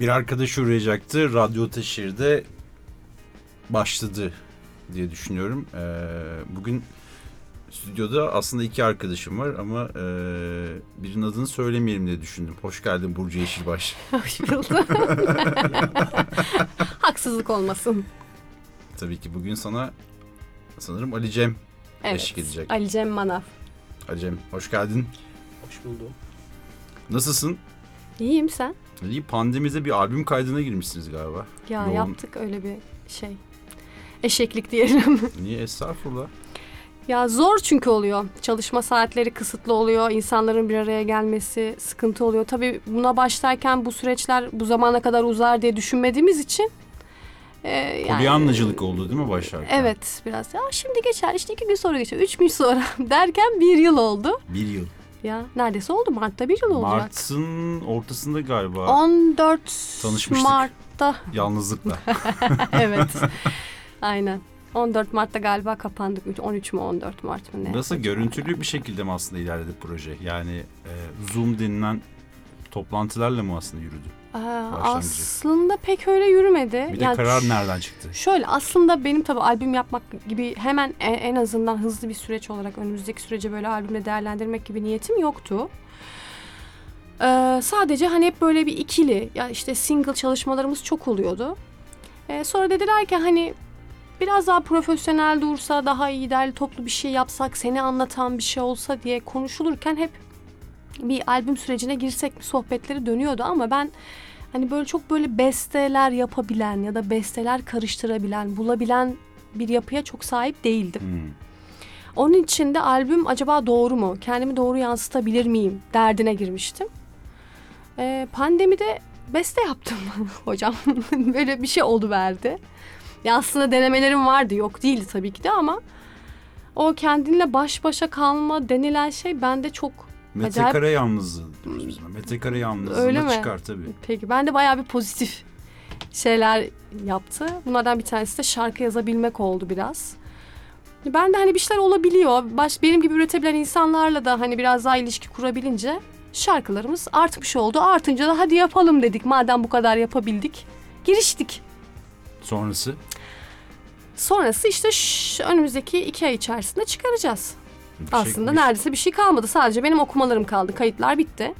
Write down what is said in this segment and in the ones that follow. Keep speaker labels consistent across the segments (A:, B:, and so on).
A: Bir arkadaş uğrayacaktı. Radyo Teşhir'de başladı diye düşünüyorum. Ee, bugün stüdyoda aslında iki arkadaşım var ama e, birinin adını söylemeyelim diye düşündüm. Hoş geldin Burcu Yeşilbaş.
B: Hoş buldum. Haksızlık olmasın.
A: Tabii ki bugün sana sanırım Ali Cem
B: Evet.
A: eşlik edecek.
B: Ali Cem Manav.
A: Ali Cem hoş geldin.
C: Hoş buldum.
A: Nasılsın?
B: İyiyim sen?
A: İyi pandemide bir albüm kaydına girmişsiniz galiba.
B: Ya
A: Yoğun.
B: yaptık öyle bir şey. Eşeklik diyelim.
A: Niye? Estağfurullah.
B: ya zor çünkü oluyor. Çalışma saatleri kısıtlı oluyor. İnsanların bir araya gelmesi sıkıntı oluyor. Tabii buna başlarken bu süreçler bu zamana kadar uzar diye düşünmediğimiz için. e, yani-
A: Polyanlacılık oldu değil mi başlarken?
B: Evet biraz. Ya şimdi geçer işte iki gün sonra geçer. Üç gün sonra derken bir yıl oldu.
A: Bir yıl.
B: Ya neredeyse oldu. Mart'ta bir yıl olacak.
A: Mart'ın ortasında galiba
B: 14
A: Tanışmıştık.
B: Mart'ta
A: yalnızlıkla.
B: evet. Aynen. 14 Mart'ta galiba kapandık. 13 mü 14 Mart mı ne?
A: Nasıl görüntülü bir şekilde mi aslında ilerledi proje? Yani e, Zoom denilen toplantılarla mı aslında yürüdü?
B: Aslında pek öyle yürümedi.
A: Bir de
B: Yani
A: karar nereden çıktı?
B: Şöyle aslında benim tabii albüm yapmak gibi hemen e- en azından hızlı bir süreç olarak önümüzdeki süreci böyle albümle değerlendirmek gibi niyetim yoktu. Ee, sadece hani hep böyle bir ikili ya işte single çalışmalarımız çok oluyordu. Ee, sonra dediler ki hani biraz daha profesyonel dursa daha iyi derli toplu bir şey yapsak seni anlatan bir şey olsa diye konuşulurken hep bir albüm sürecine girsek mi sohbetleri dönüyordu ama ben hani böyle çok böyle besteler yapabilen ya da besteler karıştırabilen, bulabilen bir yapıya çok sahip değildim.
A: Hmm.
B: Onun için de albüm acaba doğru mu? Kendimi doğru yansıtabilir miyim? Derdine girmiştim. Ee, pandemide beste yaptım hocam. Böyle bir şey oldu verdi. Ya aslında denemelerim vardı. Yok değildi tabii ki de ama o kendinle baş başa kalma denilen şey bende çok
A: Metrekare yalnızlığı diyoruz biz buna. Metrekare yalnızlığına
B: Öyle mi?
A: çıkar tabii.
B: Peki ben de bayağı bir pozitif şeyler yaptı. Bunlardan bir tanesi de şarkı yazabilmek oldu biraz. Ben de hani bir şeyler olabiliyor. Baş, benim gibi üretebilen insanlarla da hani biraz daha ilişki kurabilince şarkılarımız artmış oldu. Artınca da hadi yapalım dedik. Madem bu kadar yapabildik. Giriştik.
A: Sonrası
B: Sonrası işte şş, önümüzdeki iki ay içerisinde çıkaracağız.
A: Şey-
B: Aslında
A: bir-
B: neredeyse bir şey kalmadı. Sadece benim okumalarım kaldı. Kayıtlar bitti.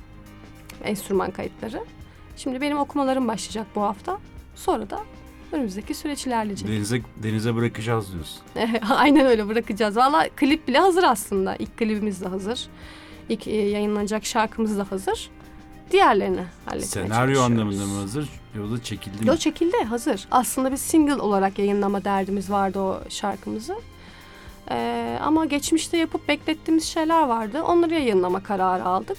B: Enstrüman kayıtları. Şimdi benim okumalarım başlayacak bu hafta. Sonra da önümüzdeki süreç ilerleyecek.
A: Denize, denize bırakacağız diyorsun.
B: Aynen öyle bırakacağız. Valla klip bile hazır aslında. İlk klibimiz de hazır. İlk e, yayınlanacak şarkımız da hazır. Diğerlerini halletmeye
A: Senaryo anlamında mı hazır yoksa çekildi mi?
B: Yo çekildi hazır. Aslında bir single olarak yayınlama derdimiz vardı o şarkımızı. Ee, ama geçmişte yapıp beklettiğimiz şeyler vardı. Onları yayınlama kararı aldık.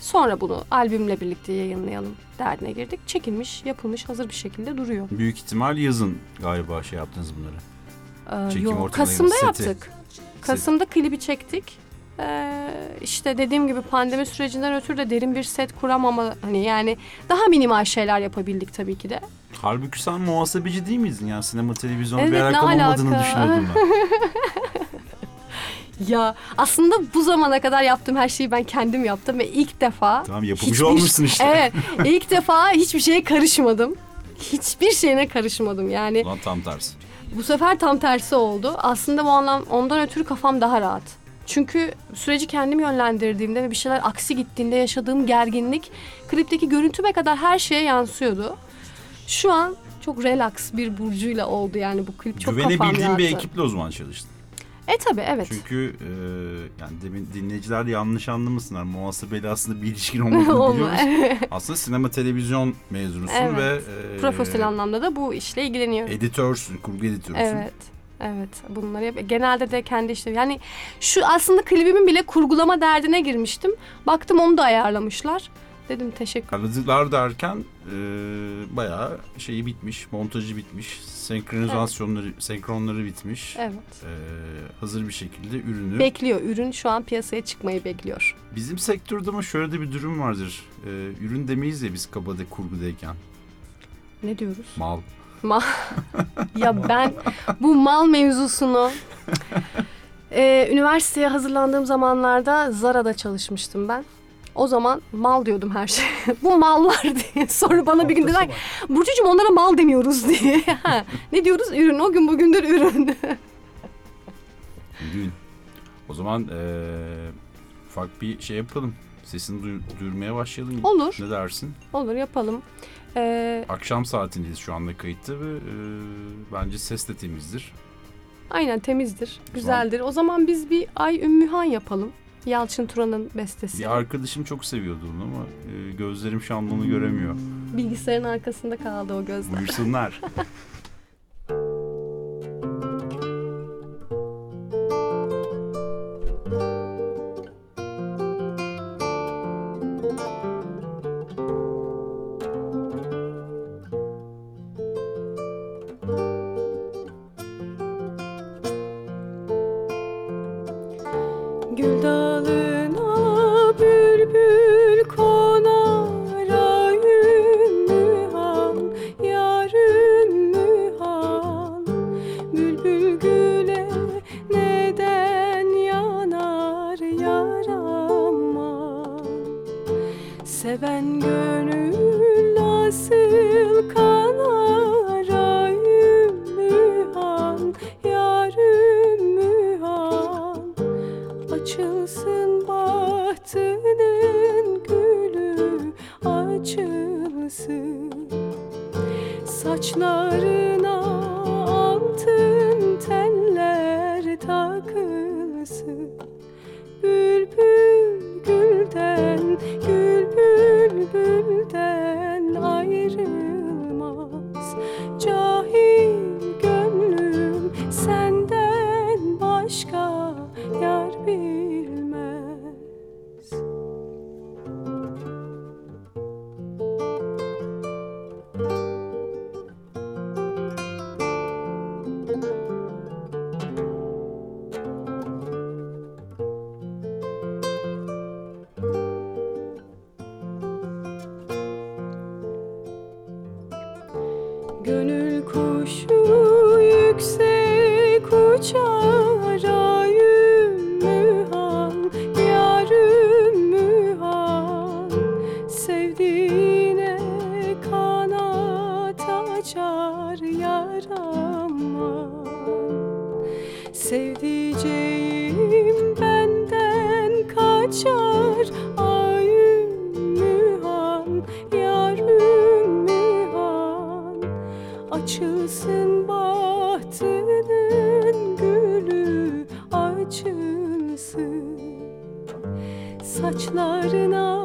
B: Sonra bunu albümle birlikte yayınlayalım derdine girdik. Çekilmiş, yapılmış, hazır bir şekilde duruyor.
A: Büyük ihtimal yazın galiba şey yaptınız bunları.
B: Ee,
A: Çekim
B: yok, Kasım'da
A: seti.
B: yaptık. Kasım'da klibi çektik. Ee, işte dediğim gibi pandemi sürecinden ötürü de derin bir set kuramama hani yani daha minimal şeyler yapabildik tabii ki de.
A: Halbuki sen muhasebeci değil miydin? Yani sinema televizyonla
B: Evet,
A: bir alakalı olmadığını
B: alaka?
A: düşünüyordum ben.
B: Ya aslında bu zamana kadar yaptığım her şeyi ben kendim yaptım ve ilk defa
A: tamam yapımcı
B: hiçbir-
A: olmuşsun işte.
B: Evet, ilk defa hiçbir şeye karışmadım. Hiçbir şeyine karışmadım. Yani
A: Ulan tam tersi.
B: bu sefer tam tersi oldu. Aslında bu anlam ondan ötürü kafam daha rahat. Çünkü süreci kendim yönlendirdiğimde ve bir şeyler aksi gittiğinde yaşadığım gerginlik klipteki görüntüme kadar her şeye yansıyordu. Şu an çok relax bir burcuyla oldu yani bu klip çok kafam
A: Güvenebildiğin bir
B: rahattı.
A: ekiple o zaman çalıştın.
B: E tabi evet.
A: Çünkü e, yani demin dinleyiciler de yanlış anlamasınlar. Muhasebeyle aslında bir ilişkin olmadığını
B: Olma.
A: biliyoruz. Aslında sinema televizyon mezunusun
B: Evet.
A: ve e,
B: Profesyonel anlamda da bu işle ilgileniyorum.
A: editörsün, kurgu editörüsün.
B: Evet. Evet bunları yap- genelde de kendi işte yani şu aslında klibimin bile kurgulama derdine girmiştim. Baktım onu da ayarlamışlar. Dedim teşekkür.
A: Aradılar derken e, bayağı şeyi bitmiş, montajı bitmiş, senkronizasyonları, senkronları bitmiş.
B: Evet.
A: E, hazır bir şekilde ürünü.
B: Bekliyor. Ürün şu an piyasaya çıkmayı bekliyor.
A: Bizim sektörde ama şöyle de bir durum vardır. E, ürün demeyiz ya biz kabada kurgudayken.
B: Ne diyoruz?
A: Mal.
B: Ya ben bu mal mevzusunu Ee, üniversiteye hazırlandığım zamanlarda Zara'da çalışmıştım ben. O zaman mal diyordum her şeye. bu mallar diye. Sonra bana bir gün dediler ki, Burcucuğum onlara mal demiyoruz diye. Ha, ne diyoruz? Ürün. O gün bugündür ürün.
A: Ürün. O zaman e, ufak bir şey yapalım. Sesini duy- duyurmaya başlayalım.
B: Olur.
A: Ne dersin?
B: Olur yapalım. Ee,
A: Akşam saatindeyiz şu anda kayıtta ve e, bence ses de temizdir.
B: aynen temizdir. Güzeldir. O zaman biz bir Ay Ümmühan yapalım. Yalçın Turan'ın bestesi.
A: Bir arkadaşım çok seviyordu onu ama e, gözlerim şu anda onu göremiyor.
B: Bilgisayarın arkasında kaldı o gözler.
A: Buyursunlar.
B: Sevdiceğim benden kaçar. Ay ümmühan yar ümmühan Açılsın bahtının gülü açılsın. Saçlarına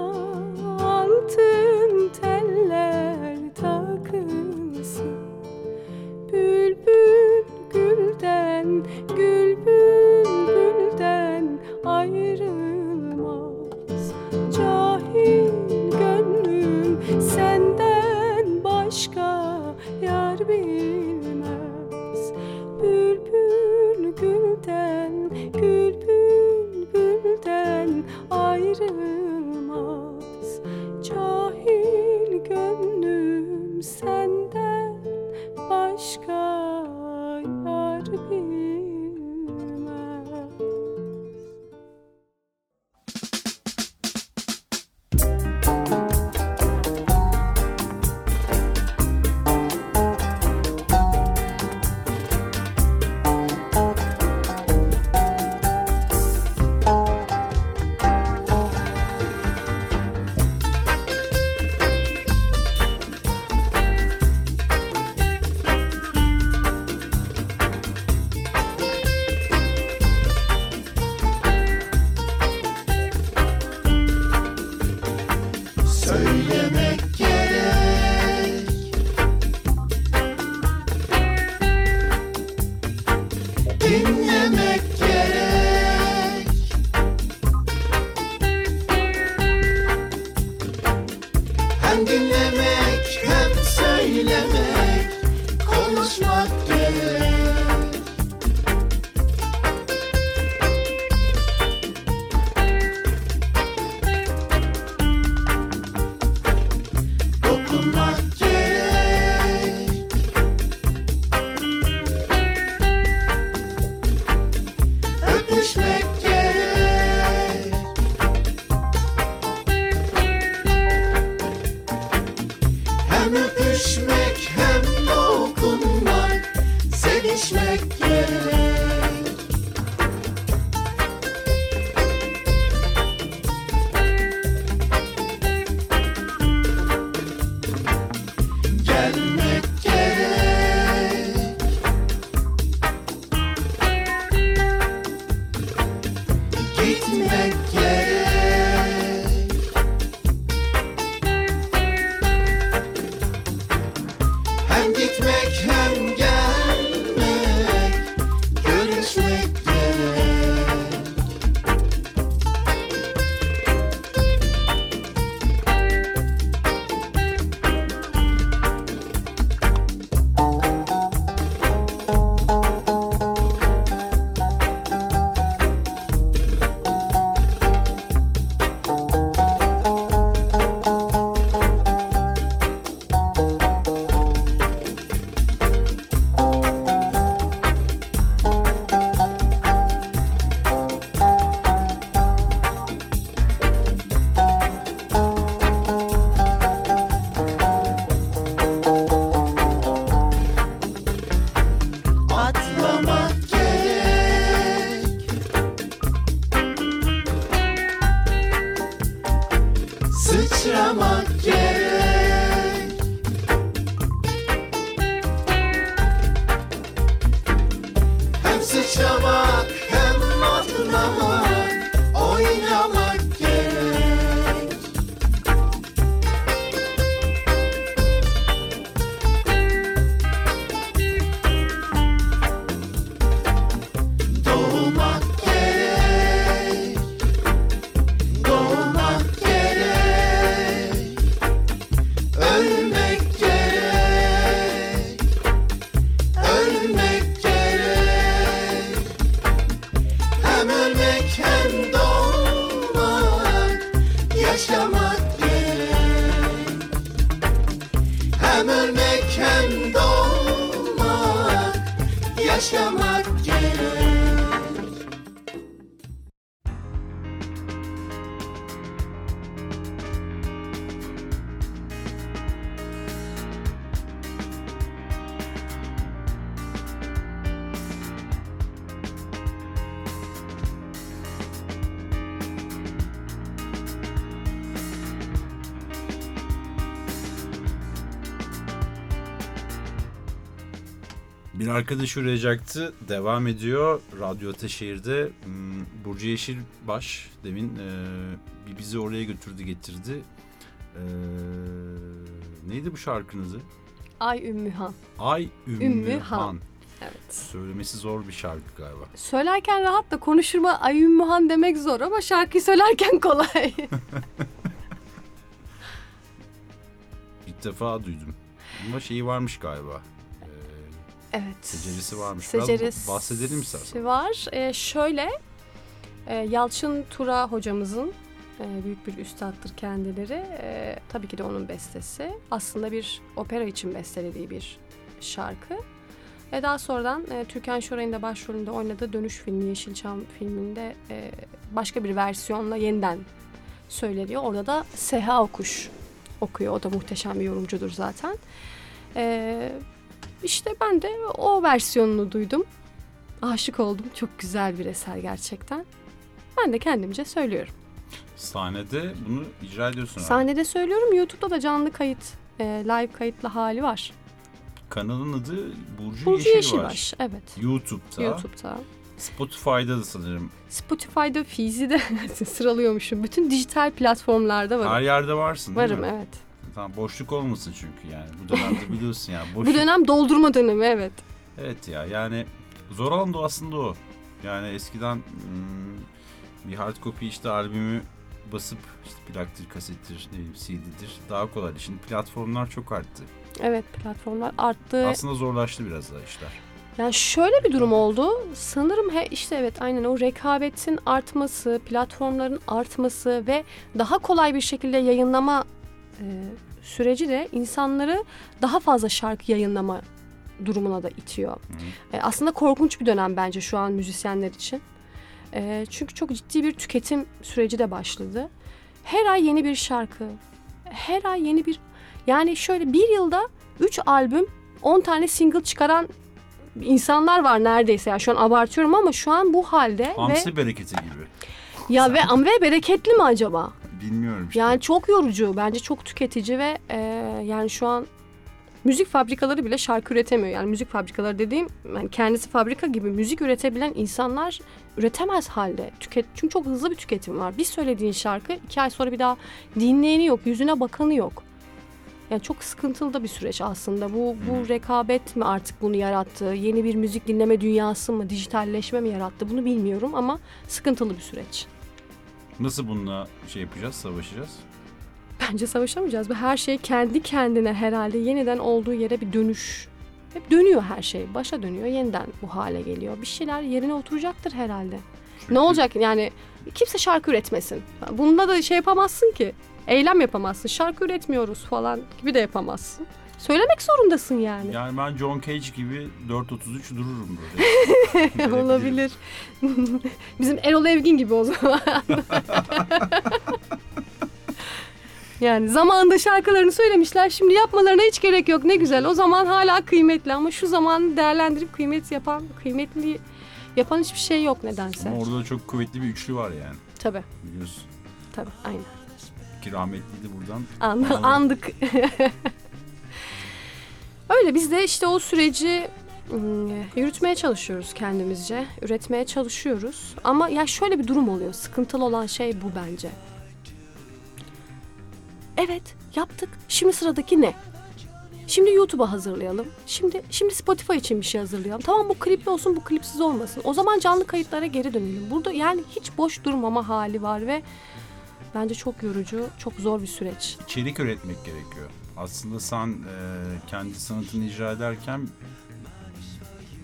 A: arkadaş uğrayacaktı. Devam ediyor. Radyo Ataşehir'de. Hmm, Burcu Yeşilbaş demin e, bir bizi oraya götürdü getirdi. E, neydi bu şarkının adı?
B: Ay Ümmühan.
A: Ay Ümmü,
B: Ümmü
A: Han.
B: Han. Evet.
A: Söylemesi zor bir şarkı galiba.
B: Söylerken rahat da konuşurma Ay Ümmühan demek zor ama şarkıyı söylerken kolay.
A: İlk defa duydum. Ama şeyi varmış galiba. E,
B: evet.
A: seceresi varmış. Biraz
B: Seceresi
A: bahsedelim istersen.
B: var. Ee, şöyle e, Yalçın Tura hocamızın e, büyük bir üstattır kendileri. E, tabii ki de onun bestesi. Aslında bir opera için bestelediği bir şarkı. Ve daha sonradan e, Türkan Şoray'ın da başrolünde oynadığı Dönüş filmi, Yeşilçam filminde e, başka bir versiyonla yeniden söyleniyor. Orada da Seha Okuş okuyor. O da muhteşem bir yorumcudur zaten. E, işte ben de o versiyonunu duydum. Aşık oldum. Çok güzel bir eser gerçekten. Ben de kendimce söylüyorum.
A: Sahnede bunu icra ediyorsun. abi.
B: Sahnede söylüyorum. YouTube'da da canlı kayıt, e, live kayıtlı hali var.
A: Kanalın adı Burcu,
B: Burcu
A: Yeşilbaş.
B: Yeşilbaş. Evet.
A: YouTube'da.
B: YouTube'da.
A: Spotify'da da sanırım.
B: Spotify'da, Fizi de sıralıyormuşum. Bütün dijital platformlarda varım.
A: Her yerde varsın değil
B: varım
A: mi?
B: evet.
A: Tamam boşluk olmasın çünkü yani. Bu dönemde biliyorsun.
B: Bu
A: Boşluk.
B: dönem doldurma dönemi evet.
A: Evet ya yani zor olan da aslında o. Yani eskiden hmm, bir hard copy işte albümü basıp işte plaktır, kasettir, ne bileyim CD'dir daha kolay. Şimdi platformlar çok arttı.
B: Evet platformlar arttı.
A: Aslında zorlaştı biraz daha işler.
B: Yani şöyle bir durum oldu. Sanırım he, işte evet aynen o rekabetin artması, platformların artması ve daha kolay bir şekilde yayınlama e, süreci de insanları daha fazla şarkı yayınlama durumuna da itiyor.
A: Hı.
B: E, aslında korkunç bir dönem bence şu an müzisyenler için. E, çünkü çok ciddi bir tüketim süreci de başladı. Her ay yeni bir şarkı, her ay yeni bir... Yani şöyle bir yılda 3 albüm, 10 tane single çıkaran insanlar var neredeyse. Yani şu an abartıyorum ama şu an bu halde
A: Hamsi
B: ve
A: bereketi gibi.
B: ya ve ama ve bereketli mi acaba?
A: Bilmiyorum işte.
B: Yani çok yorucu, bence çok tüketici ve e, yani şu an müzik fabrikaları bile şarkı üretemiyor. Yani müzik fabrikaları dediğim yani kendisi fabrika gibi müzik üretebilen insanlar üretemez halde. Tüket, çünkü çok hızlı bir tüketim var. Bir söylediğin şarkı iki ay sonra bir daha dinleyeni yok, yüzüne bakanı yok. Yani çok sıkıntılı da bir süreç aslında. Bu, bu rekabet mi artık bunu yarattı? Yeni bir müzik dinleme dünyası mı, dijitalleşme mi yarattı? Bunu bilmiyorum ama sıkıntılı bir süreç.
A: Nasıl bununla şey yapacağız, savaşacağız?
B: Bence savaşamayacağız. Her şey kendi kendine herhalde yeniden olduğu yere bir dönüş. Hep dönüyor her şey. Başa dönüyor. Yeniden bu hale geliyor. Bir şeyler yerine oturacaktır herhalde.
A: Çünkü
B: Ne olacak yani kimse şarkı üretmesin. Bunda da şey yapamazsın ki. Eylem yapamazsın. Şarkı üretmiyoruz falan gibi de yapamazsın. Söylemek zorundasın yani.
A: Yani ben John Cage gibi 4.33 dururum böyle.
B: Olabilir. Bizim Erol Evgin gibi o zaman. yani zamanında şarkılarını söylemişler. Şimdi yapmalarına hiç gerek yok. Ne güzel. O zaman hala kıymetli ama şu zaman değerlendirip kıymet yapan, kıymetli yapan hiçbir şey yok nedense.
A: Ama orada da çok kuvvetli bir üçlü var yani.
B: Tabii,
A: Biliyorsun.
B: tabii. Aynen.
A: Ki rahmetliydi buradan.
B: An-
A: Anladım.
B: andık. Öyle biz de işte o süreci yürütmeye çalışıyoruz kendimizce. Üretmeye çalışıyoruz. Ama ya şöyle bir durum oluyor. Sıkıntılı olan şey bu bence. Evet, yaptık. Şimdi sıradaki ne? Şimdi YouTube'a hazırlayalım. Şimdi şimdi Spotify için bir şey hazırlayalım. Tamam bu klipli olsun, bu klipsiz olmasın. O zaman canlı kayıtlara geri dönelim. Burada yani hiç boş durmama hali var ve bence çok yorucu, çok zor bir süreç.
A: İçerik üretmek gerekiyor. Aslında sen e, kendi sanatını icra ederken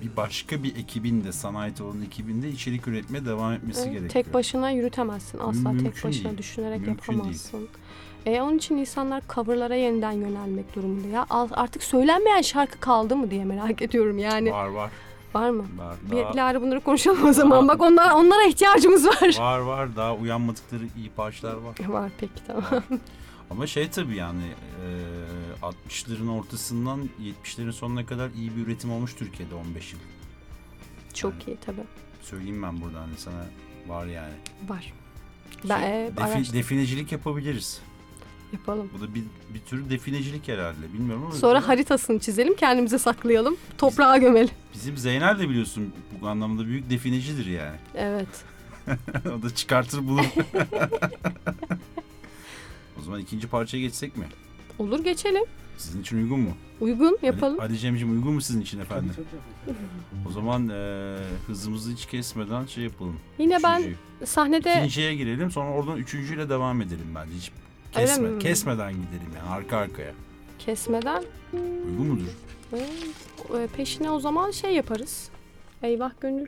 A: bir başka bir ekibin de sanayet olan ekibin de içerik üretmeye devam etmesi
B: Evet,
A: gerekiyor.
B: Tek başına yürütemezsin. Asla
A: Mümkün
B: tek başına
A: değil.
B: düşünerek
A: Mümkün
B: yapamazsın. E, onun için insanlar coverlara yeniden yönelmek durumunda. Ya artık söylenmeyen şarkı kaldı mı diye merak ediyorum yani. Var,
A: Var var.
B: mı?
A: Var, daha,
B: bir ara bunları konuşalım o zaman. Bak onlar onlara ihtiyacımız var.
A: var var daha uyanmadıkları iyi parçalar var.
B: Var peki tamam.
A: Ama şey tabii yani e, 60'ların ortasından 70'lerin sonuna kadar iyi bir üretim olmuş Türkiye'de 15 yıl.
B: Çok iyi tabii.
A: Söyleyeyim ben buradan hani sana var yani.
B: Var. Ben
A: Şey,
B: e,
A: defi-
B: araştır-
A: definecilik yapabiliriz.
B: yapalım.
A: Bu da bir, bir tür definecilik herhalde. Bilmiyorum ama
B: Sonra haritasını çizelim, kendimize saklayalım, toprağa gömelim.
A: bizim Zeynel de biliyorsun bu anlamda büyük definecidir yani.
B: Evet.
A: o da çıkartır bulur. o zaman ikinci parçaya geçsek mi?
B: Olur geçelim.
A: Sizin için uygun mu?
B: Uygun yapalım.
A: Ali, Ali Cemciğim uygun mu sizin için efendim? O zaman eee, hızımızı hiç kesmeden şey yapalım.
B: Yine ben
A: Üçüncüyü.
B: sahnede
A: İkinciye girelim sonra oradan üçüncüyle devam edelim bence. Hiç
B: Öyle
A: kesme,
B: mi?
A: kesmeden gidelim yani arka arkaya.
B: kesmeden
A: Uygun mudur?
B: Ee, peşine o zaman şey yaparız. Eyvah gönül.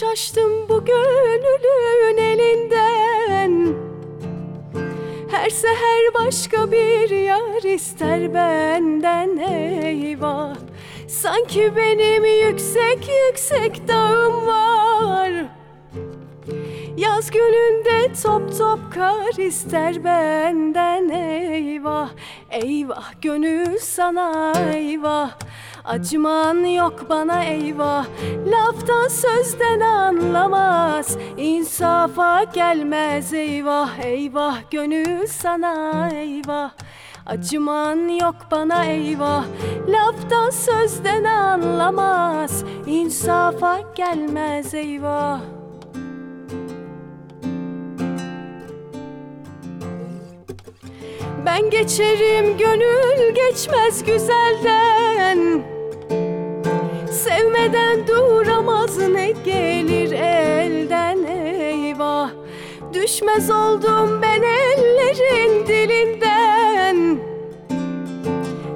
B: Şaştım bu gönlün elinden. Her seher başka bir yar ister benden eyvah. Sanki benim yüksek yüksek dağım var. Yaz gününde top top kar ister benden eyvah. Eyvah gönül sana eyvah Acıman yok bana eyvah. Laftan sözden anlamaz. İnsafa gelmez eyvah Eyvah. Gönül sana eyvah. Acıman yok bana eyvah. Laftan sözden anlamaz. İnsafa gelmez eyvah. Ben geçerim gönül geçmez güzelden Sevmeden duramaz ne gelir elden eyvah. Düşmez oldum ben ellerin dilinden.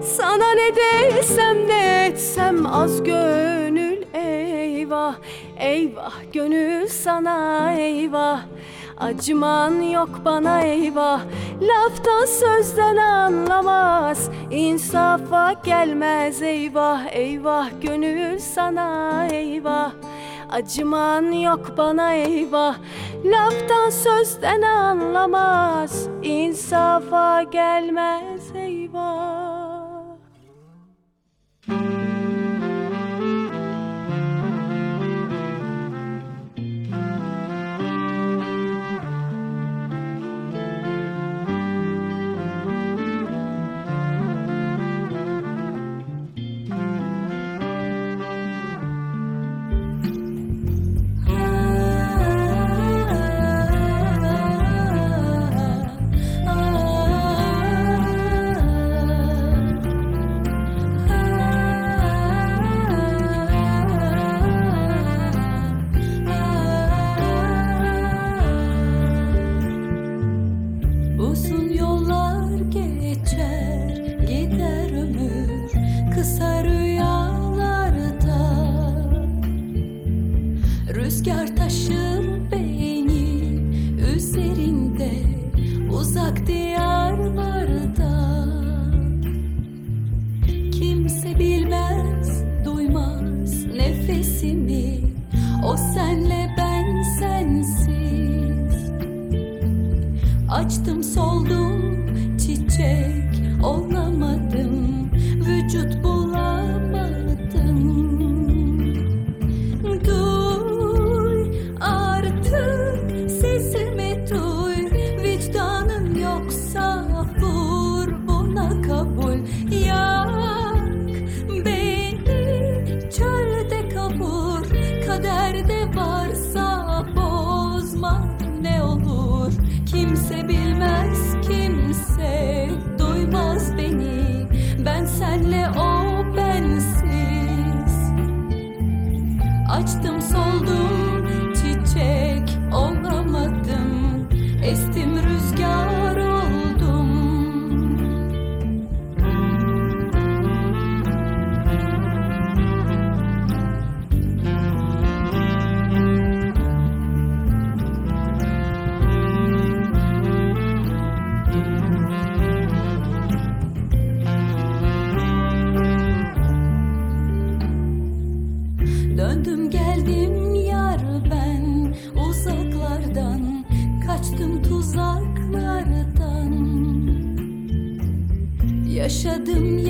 B: Sana ne desem ne etsem az gönül eyvah. Eyvah gönül sana eyvah Acıman yok bana eyvah. Laftan sözden anlamaz. İnsafa gelmez eyvah Eyvah. Gönül sana eyvah. Acıman yok bana eyvah. Laftan sözden anlamaz. İnsafa gelmez eyvah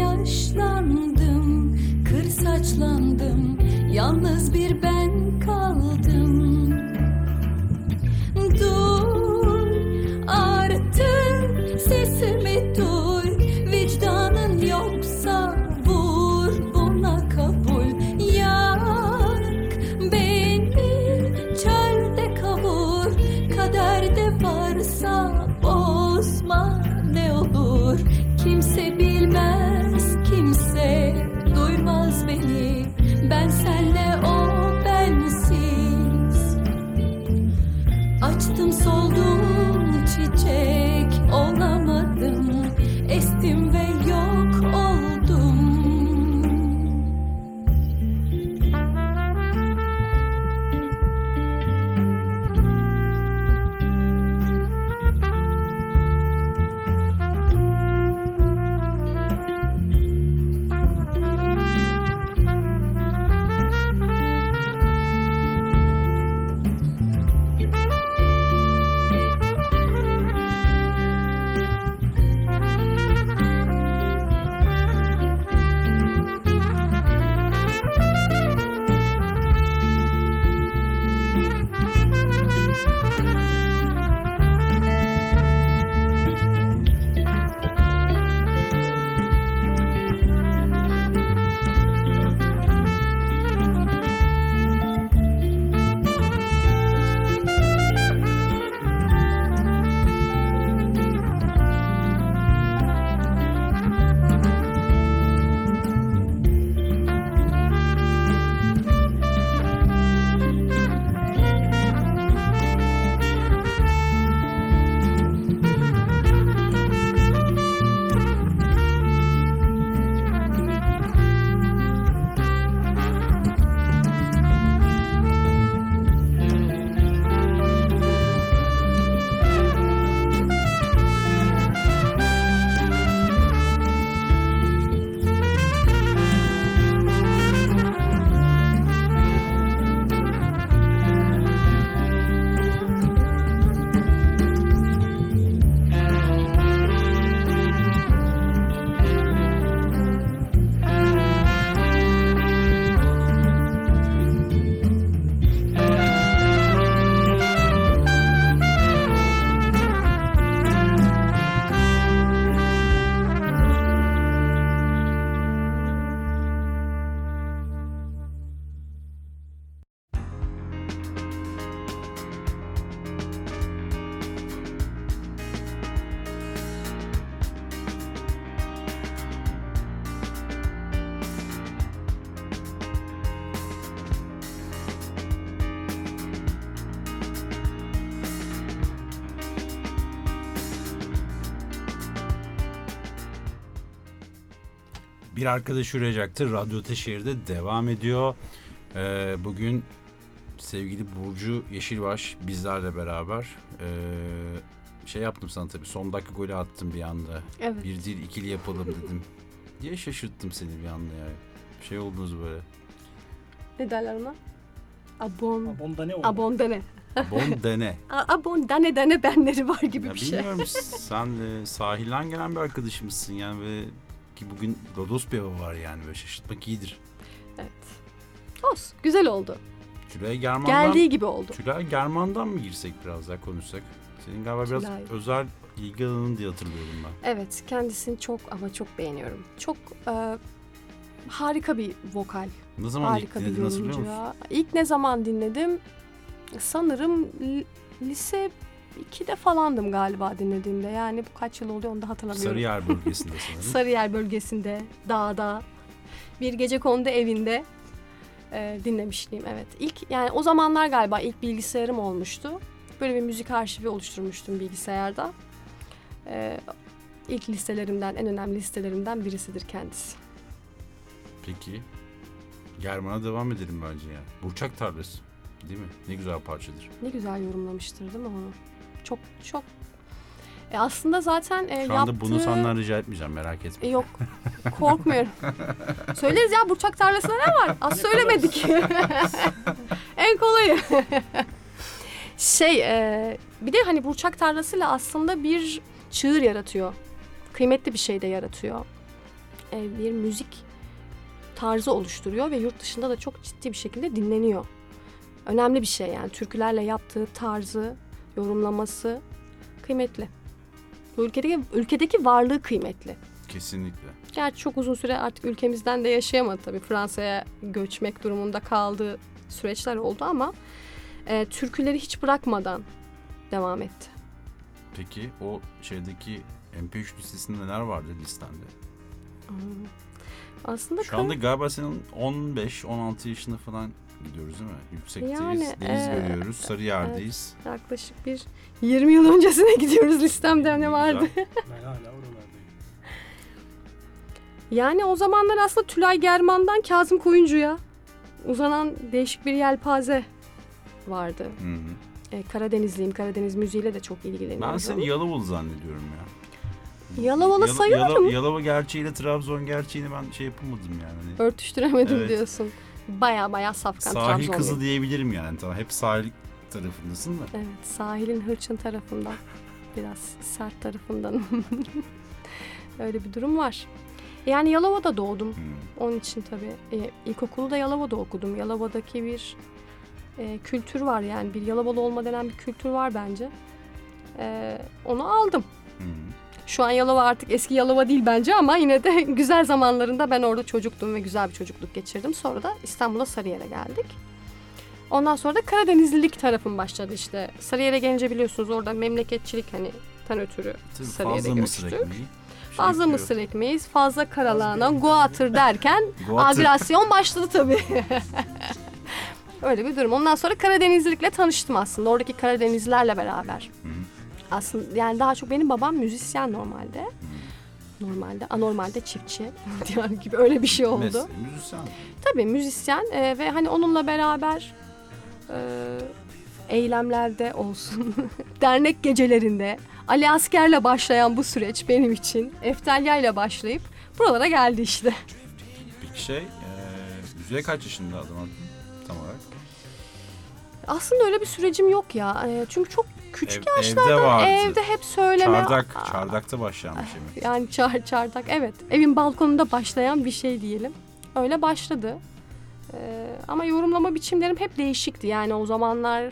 D: yaşlandım Kır saçlandım Yalnız bir ben kaldım. Dur
A: arkadaş uğrayacaktır. Radyo Teşehir'de devam ediyor. Ee, bugün sevgili Burcu Yeşilbaş bizlerle beraber. Ee, şey yaptım sana tabii. Son dakika golü attım bir anda.
B: Evet.
A: Bir değil ikili yapalım dedim. Diye şaşırttım seni bir anda ya. Şey oldunuz böyle.
B: Ne derler ona? Abon...
E: Onda ne oldu?
B: Abondane.
A: Bon dene.
B: A- Abondane dane benleri var gibi
A: Ya
B: bir şey.
A: bilmiyorum sen e, sahilden gelen bir arkadaşımızsın yani ve ki bugün Rodos hava var yani böyle şaşırtmak iyidir.
B: Evet. Olsun. Güzel oldu.
A: Tülay German'dan,
B: Geldiği gibi oldu.
A: Tülay German'dan mı girsek biraz daha konuşsak? Senin galiba biraz
B: Tülay.
A: özel ilgi alanın diye hatırlıyorum ben.
B: Evet. Kendisini çok ama çok beğeniyorum. Çok e, harika bir vokal.
A: Ne zaman ilk
B: harika bir
A: dinledin
B: yorumcu.
A: musun?
B: İlk ne zaman dinledim? Sanırım li- lise 2'de falandım galiba dinlediğimde. Yani bu kaç yıl oluyor onu da hatırlamıyorum.
A: Sarıyer bölgesinde sanırım.
B: Sarıyer bölgesinde, dağda, bir gece kondu evinde e, dinlemişliğim evet. İlk yani o zamanlar galiba ilk bilgisayarım olmuştu. Böyle bir müzik arşivi oluşturmuştum bilgisayarda. E, ilk listelerimden, en önemli listelerimden birisidir kendisi.
A: Peki. German'a devam edelim bence ya. Burçak tarlası. Değil mi? Ne güzel parçadır.
B: Ne güzel yorumlamıştır değil mi onu? Çok çok e aslında zaten e,
A: Şu anda
B: yaptığı...
A: bunu senden rica etmeyeceğim merak etme.
B: E, yok korkmuyorum. Söyleriz ya Burçak tarlasında ne var? Az söylemedik. en kolayı. şey e, bir de hani Burçak tarlasıyla aslında bir çığır yaratıyor. Kıymetli bir şey de yaratıyor. E, bir müzik tarzı oluşturuyor ve yurt dışında da çok ciddi bir şekilde dinleniyor. Önemli bir şey yani türkülerle yaptığı tarzı, yorumlaması kıymetli. Bu ülkedeki, ülkedeki varlığı kıymetli.
A: Kesinlikle.
B: Gerçi çok uzun süre artık ülkemizden de yaşayamadı tabii. Fransa'ya göçmek durumunda kaldığı süreçler oldu ama e, türküleri hiç bırakmadan devam etti.
A: Peki o şeydeki MP3 listesinde neler vardı listende?
B: Hmm. Aslında
A: Şu anda galiba senin 15-16 yaşında falan gidiyoruz değil mi? Yüksekteyiz,
B: Yani,
A: deniz
B: e,
A: görüyoruz, Sarıyer'deyiz.
B: yaklaşık bir 20 yıl öncesine gidiyoruz listemde
A: Ne
B: vardı.
A: güzel.
E: Ben hala oralardayım.
B: Yani o zamanlar aslında Tülay German'dan Kazım Koyuncu'ya uzanan değişik bir yelpaze vardı.
A: Hı hı.
B: E, Karadenizliyim, Karadeniz müziğiyle de çok ilgileniyorum.
A: Ben seni Yalovalı zannediyorum ya.
B: Yalovalı
A: Yalo-
B: sayılırım.
A: Yalo- Yalova gerçeğiyle Trabzon gerçeğini ben şey yapamadım yani. Hani
B: Örtüştüremedim
A: Evet.
B: diyorsun. Baya baya safkan
A: sahil
B: Trabzonluyum.
A: kızı diyebilirim yani. Tamam hep sahil tarafındasın da.
B: Evet, sahilin hırçın tarafından. Biraz sert tarafından. Öyle bir durum var. Yani Yalova'da doğdum.
A: Hı.
B: Onun için tabii. E, ilkokulu da Yalova'da okudum. Yalova'daki bir e, kültür var yani. Bir Yalovalı olma denen bir kültür var bence. E, onu aldım. Şu an Yalova artık eski Yalova değil bence ama yine de güzel zamanlarında ben orada çocuktum ve güzel bir çocukluk geçirdim. Sonra da İstanbul'a Sarıyer'e geldik. Ondan sonra da Karadenizlilik tarafım başladı işte. Sarıyer'e gelince biliyorsunuz orada memleketçilik hani tan ötürü
A: Tabii
B: Sarıyer'e
A: fazla mısır
B: göçtük.
A: ekmeği. şey
B: Fazla
A: yapıyor.
B: mısır ekmeğiz, fazla karalahana, guatır derken agresyon başladı tabii. Öyle bir durum. Ondan sonra Karadenizlilikle tanıştım aslında. Oradaki Karadenizlilerle beraber.
A: Hı.
B: Aslında yani daha çok benim babam müzisyen normalde. Normalde, anormalde çiftçi. yani gibi öyle bir şey oldu.
A: Mesleği müzisyen.
B: Tabii müzisyen e, ve hani onunla beraber e, eylemlerde olsun, dernek gecelerinde Ali Asker'le başlayan bu süreç benim için Eftelya ile başlayıp buralara geldi işte.
A: Peki şey, e, müziğe kaç yaşında adam tam olarak?
B: Aslında öyle bir sürecim yok ya. E, çünkü çok küçük
A: Ev-
B: yaşlarda
A: evde vardı.
B: evde hep söyleme.
A: Çardak,
B: Aa,
A: çardakta başlanmış yemek.
B: Yani çar, çardak evet. Evin balkonunda başlayan bir şey diyelim. Öyle başladı. Ee, ama yorumlama biçimlerim hep değişikti. Yani o zamanlar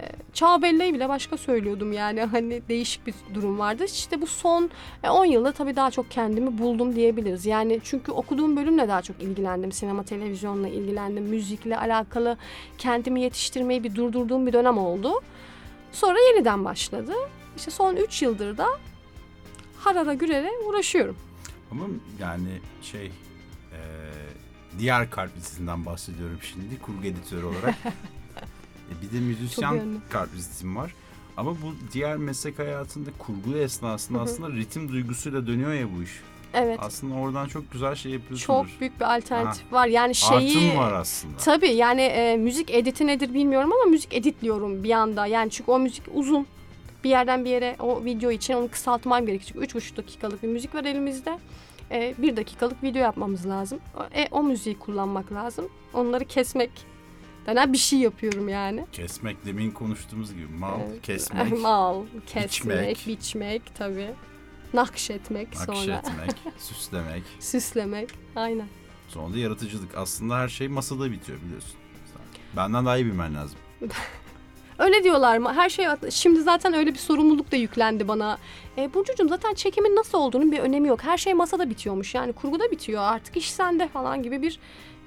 B: e, Çağ Belle'yi bile başka söylüyordum yani. Hani değişik bir durum vardı. İşte bu son e, 10 yılda tabii daha çok kendimi buldum diyebiliriz. Yani çünkü okuduğum bölümle daha çok ilgilendim. Sinema, televizyonla ilgilendim. Müzikle alakalı kendimi yetiştirmeyi bir durdurduğum bir dönem oldu. Sonra yeniden başladı. İşte son 3 yıldır da harara gürere uğraşıyorum.
A: Ama yani şey, e, diğer kalp listesinden bahsediyorum şimdi kurgu editörü olarak. E, bir de müzisyen kalp listem var. Ama bu diğer meslek hayatında kurgu esnasında aslında ritim duygusuyla dönüyor ya bu iş.
B: Evet.
A: Aslında oradan çok güzel şey yapıyorsunuz.
B: Çok büyük bir alternatif var. Yani şeyi
A: Artım var aslında.
B: Tabii yani e, müzik editi nedir bilmiyorum ama müzik editliyorum bir anda. Yani çünkü o müzik uzun. Bir yerden bir yere o video için onu kısaltmam gerekecek. Üç buçuk dakikalık bir müzik var elimizde. E, bir dakikalık video yapmamız lazım. E, o müziği kullanmak lazım. Onları kesmek denen bir şey yapıyorum yani.
A: Kesmek demin konuştuğumuz gibi mal,
B: Evet.
A: kesmek,
B: Mal, kesmek,
A: biçmek.
B: biçmek, tabii. Nakşetmek sonra.
A: nakşetmek, süslemek.
B: Süslemek. Aynen.
A: Sonra da yaratıcılık. Aslında her şey masada bitiyor biliyorsun. Benden daha iyi bilmen lazım.
B: Öyle diyorlar mı? Her şey şimdi zaten öyle bir sorumluluk da yüklendi bana. E, Burcucuğum zaten çekimin nasıl olduğunun bir önemi yok. Her şey masada bitiyormuş. Yani kurguda bitiyor. Artık iş sende falan gibi bir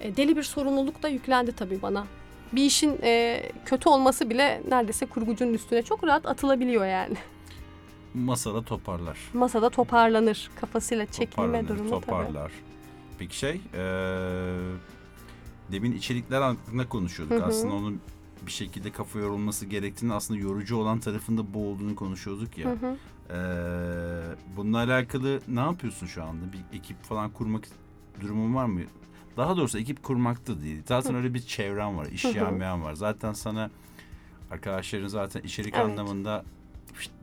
B: e, deli bir sorumluluk da yüklendi tabii bana. Bir işin e, kötü olması bile neredeyse kurgucunun üstüne çok rahat atılabiliyor yani.
A: Masada toparlar.
B: Masada toparlanır. Kafasıyla çekilme
A: Toparlanır,
B: durumu tabii.
A: toparlar. Peki şey, eee, demin içerikler hakkında konuşuyorduk.
B: Hı hı.
A: Aslında onun bir şekilde kafa yorulması gerektiğini aslında yorucu olan tarafında bu olduğunu konuşuyorduk ya.
B: Hı hı.
A: Ee, bununla alakalı ne yapıyorsun şu anda? Bir ekip falan kurmak durumun var mı? Daha doğrusu ekip kurmakta değil. Zaten öyle bir çevren var, iş
B: Hı hı.
A: yağmayan var. Zaten sana arkadaşların zaten içerik
B: Evet.
A: anlamında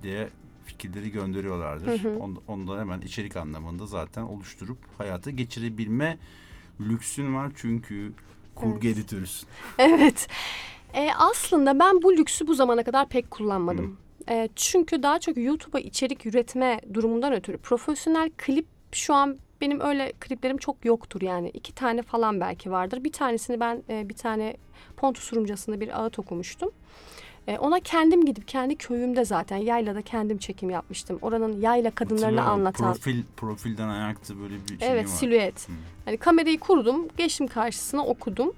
A: diye fikirleri gönderiyorlardır.
B: Hı hı.
A: Onu, onu da hemen içerik anlamında zaten oluşturup hayata geçirebilme lüksün var çünkü kurgu
B: Evet.
A: editörüsün.
B: Evet. E, aslında ben bu lüksü bu zamana kadar pek kullanmadım. E, çünkü daha çok YouTube'a içerik üretme durumundan ötürü profesyonel klip şu an benim öyle kliplerim çok yoktur yani. iki tane falan belki vardır. Bir tanesini ben e, bir tane Pontus Rumcası'nda bir ağıt okumuştum. E, ona kendim gidip kendi köyümde zaten yaylada kendim çekim yapmıştım. Oranın yayla kadınlarını
A: Hatırlıyorum,
B: anlatan.
A: Profil, profilden ayakta böyle bir şey
B: Evet
A: var.
B: silüet.
A: Hı.
B: Hani kamerayı kurdum, geçtim karşısına okudum.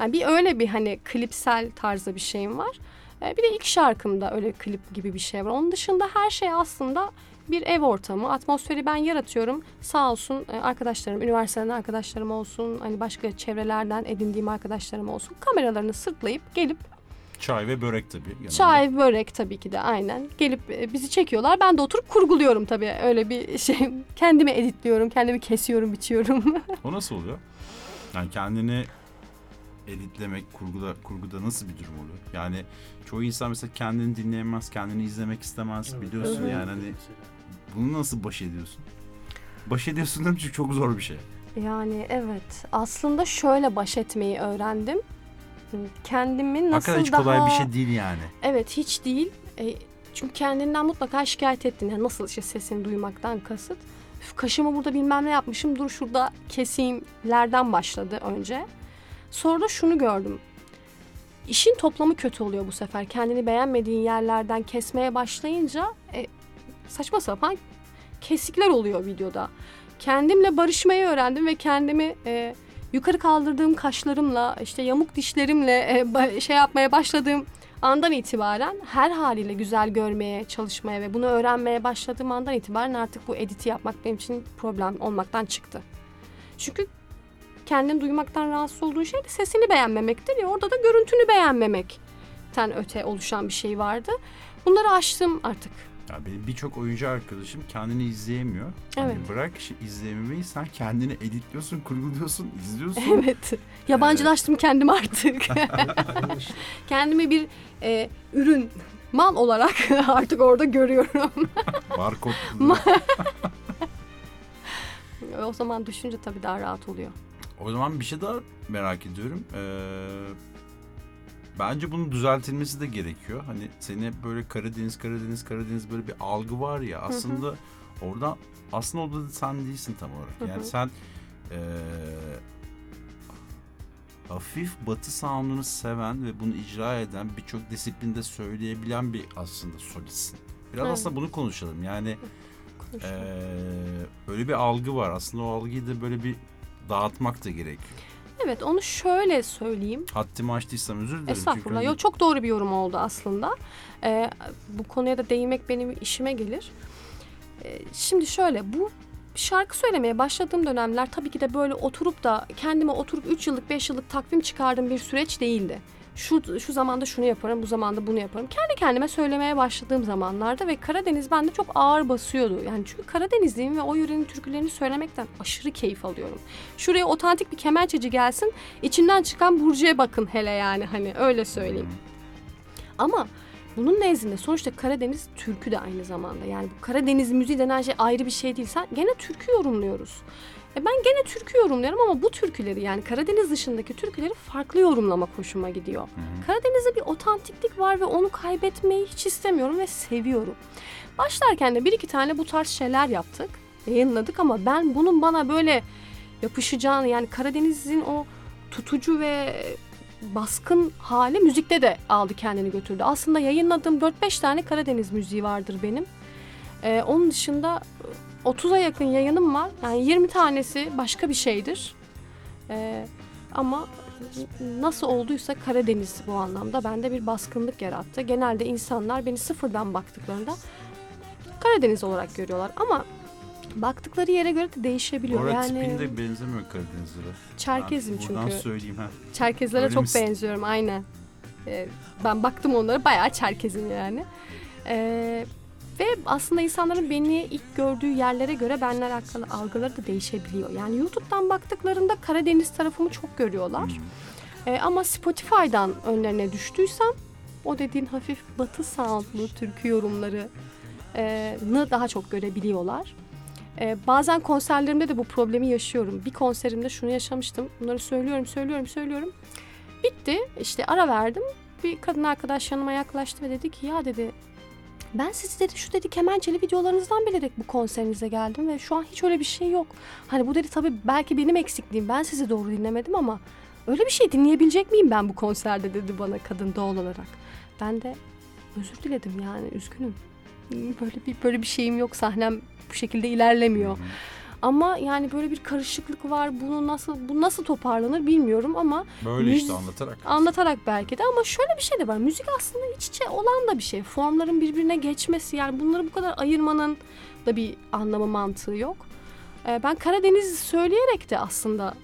B: Yani bir öyle bir hani klipsel tarzda bir şeyim var. Ee, bir de ilk şarkımda öyle klip gibi bir şey var. Onun dışında her şey aslında bir ev ortamı, atmosferi ben yaratıyorum. Sağ olsun e, arkadaşlarım, üniversiteden arkadaşlarım olsun, hani başka çevrelerden edindiğim arkadaşlarım olsun. Kameralarını sırtlayıp gelip
A: Çay ve börek tabii. yanında.
B: Çay, börek tabii ki de aynen. Gelip e, bizi çekiyorlar. Ben de oturup kurguluyorum tabii. Öyle bir şey. Kendimi editliyorum, kendimi kesiyorum, biçiyorum.
A: O nasıl oluyor? Yani kendini editlemek, kurguda, kurguda nasıl bir durum oluyor? Yani çoğu insan mesela kendini dinleyemez, kendini izlemek istemez biliyorsun
B: Hı hı.
A: yani hani bunu nasıl baş ediyorsun? Baş ediyorsun çünkü çok zor bir şey.
B: Yani evet. Aslında şöyle baş etmeyi öğrendim. Kendimi nasıl
A: Hakikaten hiç
B: daha...
A: kolay bir şey değil yani.
B: Evet hiç değil. E, çünkü kendinden mutlaka şikayet ettin. Yani nasıl işte sesini duymaktan kasıt. Üf, kaşımı burada bilmem ne yapmışım. Dur şurada keseyimlerden başladı önce. Sonra da şunu gördüm. İşin toplamı kötü oluyor bu sefer. Kendini beğenmediğin yerlerden kesmeye başlayınca e, saçma sapan kesikler oluyor videoda. Kendimle barışmayı öğrendim ve kendimi e, yukarı kaldırdığım kaşlarımla işte yamuk dişlerimle e, şey yapmaya başladığım andan itibaren her haliyle güzel görmeye çalışmaya ve bunu öğrenmeye başladığım andan itibaren artık bu editi yapmak benim için problem olmaktan çıktı. Çünkü kendini duymaktan rahatsız olduğun şey de sesini beğenmemektir ya orada da görüntünü beğenmemekten öte oluşan bir şey vardı. Bunları aştım artık.
A: Ya benim birçok oyuncu arkadaşım kendini izleyemiyor. Hani
B: Evet.
A: bırak işte izleyememeyi sen kendini editliyorsun, kurguluyorsun, izliyorsun.
B: Evet. Yabancılaştım kendimi artık. Kendimi bir e, ürün mal olarak artık orada görüyorum.
A: Barkod.
B: o zaman düşünce tabii daha rahat oluyor.
A: O zaman bir şey daha merak ediyorum. Ee, bence bunun düzeltilmesi de gerekiyor. Hani seni böyle Karadeniz, Karadeniz, Karadeniz böyle bir algı var ya. Aslında orada aslında orada da sen değilsin tam olarak. Yani sen ee, hafif batı sound'unu seven ve bunu icra eden birçok disiplinde söyleyebilen bir aslında solistsin. Biraz
B: Evet.
A: aslında bunu konuşalım. Yani
B: Konuşalım.
A: ee, öyle bir algı var. Aslında o algıyı da böyle bir dağıtmak da gerekiyor.
B: Evet onu şöyle söyleyeyim.
A: Haddimi aştıysam özür dilerim.
B: Estağfurullah.
A: Çünkü hani-
B: Yo, çok doğru bir yorum oldu aslında. Ee, bu konuya da değinmek benim işime gelir. Ee, şimdi şöyle bu şarkı söylemeye başladığım dönemler tabii ki de böyle oturup da kendime oturup 3 yıllık 5 yıllık takvim çıkardığım bir süreç değildi. Şu, şu zamanda şunu yaparım, bu zamanda bunu yaparım. Kendi kendime söylemeye başladığım zamanlarda ve Karadeniz bende çok ağır basıyordu. Yani çünkü Karadenizliyim ve o yörenin türkülerini söylemekten aşırı keyif alıyorum. Şuraya otantik bir kemençeci gelsin, içinden çıkan Burcu'ya bakın hele yani hani öyle söyleyeyim. Ama bunun nezdinde sonuçta Karadeniz türkü de aynı zamanda. Yani bu Karadeniz müziği denen şey ayrı bir şey değil. Sen gene türkü yorumluyoruz. E ben gene türkü yorumluyorum ama bu türküleri yani Karadeniz dışındaki türküleri farklı yorumlamak hoşuma gidiyor.
A: Hı hı.
B: Karadeniz'de bir otantiklik var ve onu kaybetmeyi hiç istemiyorum ve seviyorum. Başlarken de bir iki tane bu tarz şeyler yaptık, yayınladık ama ben bunun bana böyle yapışacağını yani Karadeniz'in o tutucu ve baskın hali müzikte de aldı kendini götürdü. Aslında yayınladığım 4-5 tane Karadeniz müziği vardır benim. Ee, onun dışında 30'a yakın yayınım var. Yani 20 tanesi başka bir şeydir. Ee, ama nasıl olduysa Karadeniz bu anlamda bende bir baskınlık yarattı. Genelde insanlar beni sıfırdan baktıklarında Karadeniz olarak görüyorlar ama baktıkları yere göre de değişebiliyor.
A: arada
B: yani
A: tipinde benzemiyor Karadenizlere.
B: Çerkezim
A: Ben Buradan
B: çünkü.
A: söyleyeyim ha.
B: Çerkezlere
A: Öyle
B: çok
A: misin?
B: benziyorum aynen. Ee, ben baktım onlara bayağı Çerkezim yani. Ee, ve aslında insanların beni ilk gördüğü yerlere göre benimle alakalı algıları da değişebiliyor. Yani YouTube'dan baktıklarında Karadeniz tarafımı çok görüyorlar.
A: Hmm.
B: Ee, ama Spotify'dan önlerine düştüysem o dediğin hafif batı soundlu türkü yorumları e, nı daha çok görebiliyorlar. Ee, bazen konserlerimde de bu problemi yaşıyorum. Bir konserimde şunu yaşamıştım. Bunları söylüyorum, söylüyorum, söylüyorum. Bitti. İşte ara verdim. Bir kadın arkadaş yanıma yaklaştı ve dedi ki ya dedi ben sizi dedi şu dedi kemençeli videolarınızdan bilerek bu konserinize geldim ve şu an hiç öyle bir şey yok. Hani bu dedi tabii belki benim eksikliğim. Ben sizi doğru dinlemedim ama öyle bir şey dinleyebilecek miyim ben bu konserde dedi bana kadın doğal olarak. Ben de özür diledim yani üzgünüm. Böyle bir böyle bir şeyim yok sahnem bu şekilde ilerlemiyor. Ama yani böyle bir karışıklık var. Bunu nasıl bu nasıl toparlanır bilmiyorum ama
A: Böyle işte anlatarak.
B: anlatarak belki de ama şöyle bir şey de var. Müzik aslında iç içe olan da bir şey. Formların birbirine geçmesi yani bunları bu kadar ayırmanın da bir anlamı mantığı yok. Ee, ben Karadeniz söyleyerek de aslında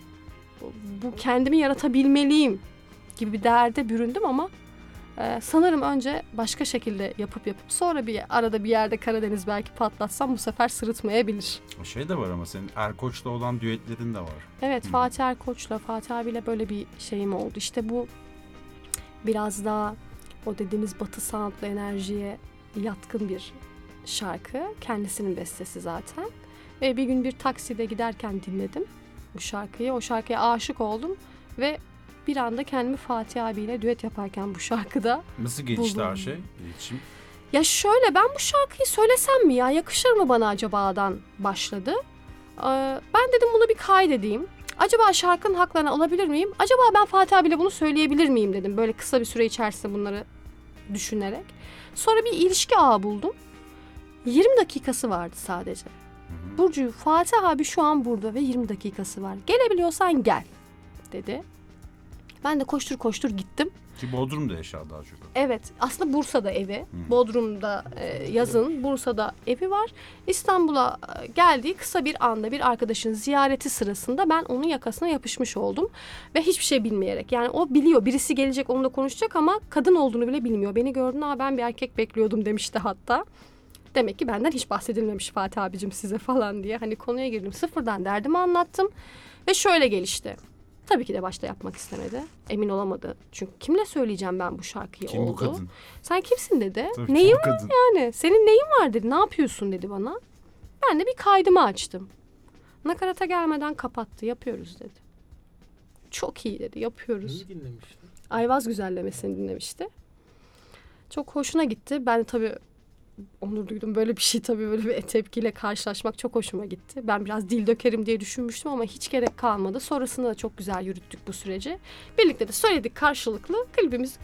B: bu kendimi yaratabilmeliyim gibi bir derde büründüm ama e, sanırım önce başka şekilde yapıp yapıp sonra bir arada bir yerde Karadeniz belki patlatsam bu sefer sırıtmayabilir.
A: Şey de var ama senin Erkoç'la olan düetlerin de var.
B: Evet
A: Hı.
B: Fatih Erkoç'la Fatih abiyle böyle bir şeyim oldu. İşte bu biraz daha o dediğimiz batı soundlu enerjiye yatkın bir şarkı. Kendisinin bestesi zaten. Ve bir gün bir takside giderken dinledim bu şarkıyı. O şarkıya aşık oldum ve bir anda kendimi Fatih abiyle düet yaparken bu şarkıda
A: Nasıl gelişti her
B: Buldum.
A: şey? İletişim.
B: ya şöyle ben bu şarkıyı söylesem mi ya yakışır mı bana acaba'dan başladı. Ee, ben dedim bunu bir kaydedeyim. Acaba şarkının haklarını alabilir miyim? Acaba ben Fatih abiyle bunu söyleyebilir miyim dedim. Böyle kısa bir süre içerisinde bunları düşünerek. Sonra bir ilişki ağı buldum. 20 dakikası vardı sadece. Burcu Fatih abi şu an burada ve 20 dakikası var. Gelebiliyorsan gel dedi. Ben de koştur koştur gittim.
A: Ki Bodrum'da yaşar daha çok.
B: Evet aslında Bursa'da evi.
A: Hı.
B: Bodrum'da e, yazın Bursa'da evi var. İstanbul'a e, geldiği kısa bir anda bir arkadaşın ziyareti sırasında ben onun yakasına yapışmış oldum. Ve hiçbir şey bilmeyerek yani o biliyor birisi gelecek onunla konuşacak ama kadın olduğunu bile bilmiyor. Beni gördüğünde Aa, ben bir erkek bekliyordum demişti hatta. Demek ki benden hiç bahsedilmemiş Fatih abicim size falan diye. Hani konuya girdim sıfırdan derdimi anlattım. Ve şöyle gelişti. Tabii ki de başta yapmak istemedi. Emin olamadı. Çünkü kimle söyleyeceğim ben bu şarkıyı
A: Kim
B: oldu.
A: bu kadın?
B: Sen kimsin dedi.
A: Tabii
B: Neyim
A: bu kadın.
B: yani? Senin neyin var dedi. Ne yapıyorsun dedi bana. Ben de bir kaydımı açtım. Nakarata gelmeden kapattı. Yapıyoruz dedi. Çok iyi dedi. Yapıyoruz.
E: Neyi dinlemiştin?
B: Ayvaz güzellemesini dinlemişti. Çok hoşuna gitti. Ben de tabii onur duydum. Böyle bir şey tabii böyle bir tepkiyle karşılaşmak çok hoşuma gitti. Ben biraz dil dökerim diye düşünmüştüm ama hiç gerek kalmadı. Sonrasında da çok güzel yürüttük bu süreci. Birlikte de söyledik karşılıklı. Klibimizi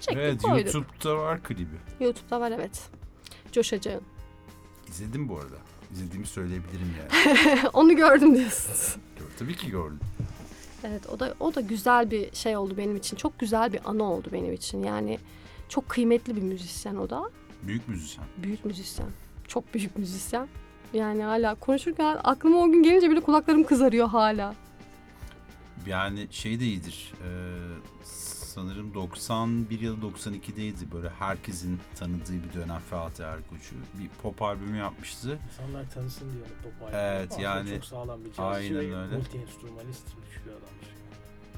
B: çektik
A: Evet
B: koyduk.
A: YouTube'da var klibi.
B: YouTube'da var evet. Coşacağım.
A: İzledim bu arada. İzlediğimi söyleyebilirim yani.
B: Onu gördüm diyorsunuz.
A: Tabii ki gördüm.
B: Evet o da o da güzel bir şey oldu benim için. Çok güzel bir anı oldu benim için. Yani çok kıymetli bir müzisyen o da.
A: Büyük müzisyen.
B: Büyük müzisyen. Çok büyük müzisyen. Yani hala konuşurken aklıma o gün gelince bile kulaklarım kızarıyor hala.
A: Yani şey de iyidir. Ee, sanırım 91 ya da 92'deydi böyle herkesin tanıdığı bir dönem Fatih Erkoç'u. Bir pop albümü yapmıştı.
E: İnsanlar tanısın diye onu pop albümü.
A: Evet,
E: Aslında
A: yani
E: Çok sağlam bir cazcı
A: aynen
E: ve
A: öyle.
E: multi enstrümanist güçlü adammış.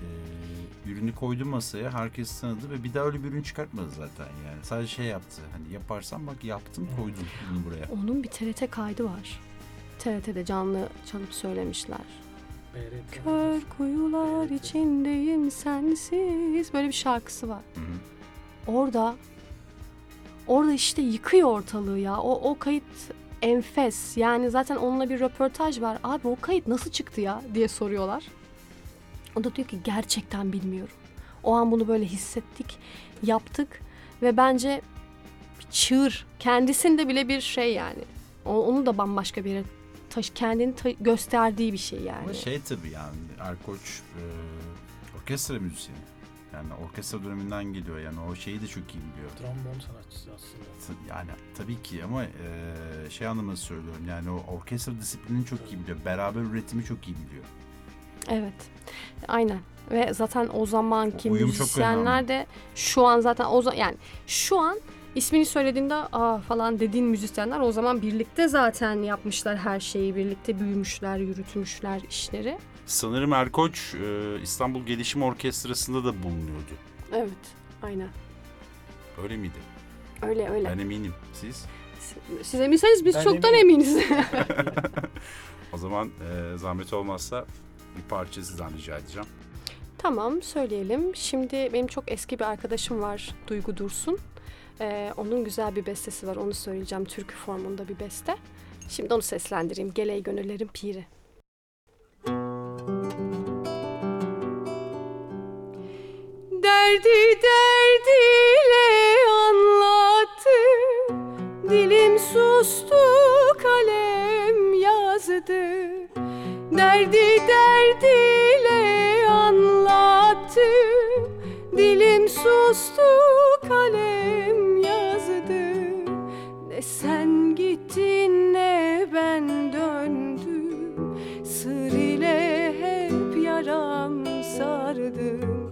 A: Ee, ürünü koydu masaya herkes tanıdı ve bir daha öyle bir ürün çıkartmadı zaten yani. Sadece şey yaptı hani yaparsan bak yaptım koydum bunu buraya.
B: Onun bir TRT kaydı var. TRT'de canlı çalıp söylemişler.
E: BRT.
B: Kör kuyular içindeyim sensiz. Böyle bir şarkısı var.
A: Hı hı.
B: Orada orada işte yıkıyor ortalığı ya. O, o kayıt enfes. Yani zaten onunla bir röportaj var. Abi o kayıt nasıl çıktı ya diye soruyorlar. O da diyor ki gerçekten bilmiyorum. O an bunu böyle hissettik, yaptık ve bence bir çığır. Kendisinde bile bir şey yani. O- Onu da bambaşka bir yere taş kendini ta- gösterdiği bir şey yani.
A: Ama şey tabii yani Erkoç e, orkestra müzisyeni. Yani orkestra döneminden geliyor. Yani o şeyi de çok iyi biliyor.
E: Trombon sanatçısı aslında.
A: Yani tabii ki ama eee, şey anlamında söylüyorum. Yani o orkestra disiplinini çok iyi biliyor. Beraber üretimi çok iyi biliyor.
B: Evet. Aynen. Ve zaten o zamanki
A: Uyum çok
B: müzisyenler
A: önemli.
B: de şu an zaten o zaman yani şu an ismini söylediğinde aa falan dediğin müzisyenler o zaman birlikte zaten yapmışlar her şeyi. Birlikte büyümüşler, yürütmüşler işleri.
A: Sanırım Erkoç eee, İstanbul Gelişim Orkestrası'nda da bulunuyordu.
B: Evet. Aynen.
A: Öyle miydi?
B: Öyle öyle.
A: Ben eminim. Siz?
B: Siz eminseniz biz
E: Ben
B: çoktan
E: eminim.
B: eminiz.
A: O zaman eee, zahmet olmazsa bir parça sizden rica edeceğim.
B: Tamam söyleyelim. Şimdi benim çok eski bir arkadaşım var Duygu Dursun. Ee, onun güzel bir bestesi var onu söyleyeceğim. Türkü formunda bir beste. Şimdi onu seslendireyim. Geley gönüllerin piri. Derdi derdiyle anlattı Dilim sustu kalem yazdı Derdi derdiyle anlattı. Dilim sustu kalem yazdı. Ne sen gittin ne ben döndüm. Sır ile hep yaram sardım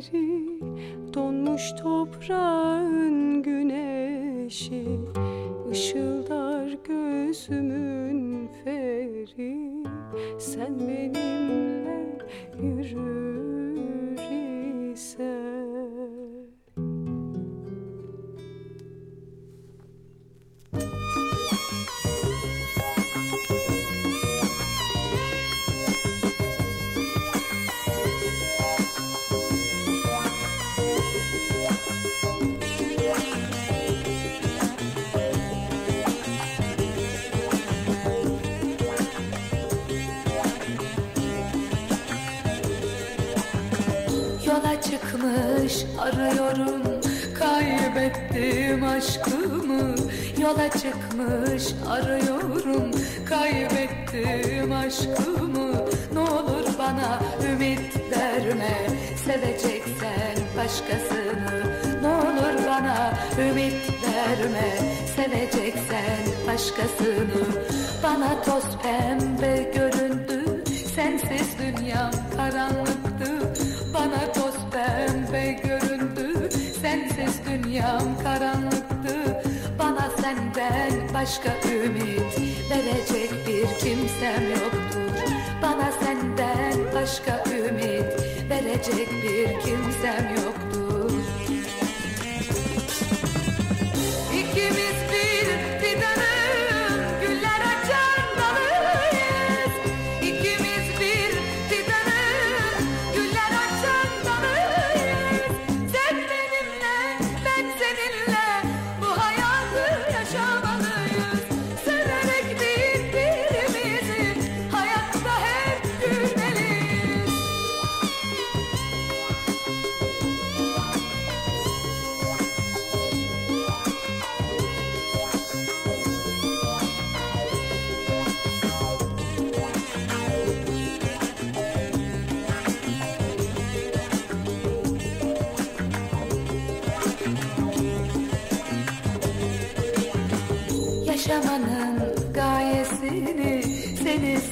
B: piri Donmuş toprağın güneşi Işıldar gözümün feri. Sen benimle yürür
D: arıyorum. Kaybettim aşkımı Yola çıkmış arıyorum. Kaybettim aşkımı Ne olur bana ümit verme. Seveceksen başkasını Ne olur bana ümit verme. Seveceksen başkasını Bana toz pembe göründü. Sensiz dünyam karanlıktı başka ümit verecek bir kimsem yoktur Bana senden başka ümit verecek bir kimsem yok.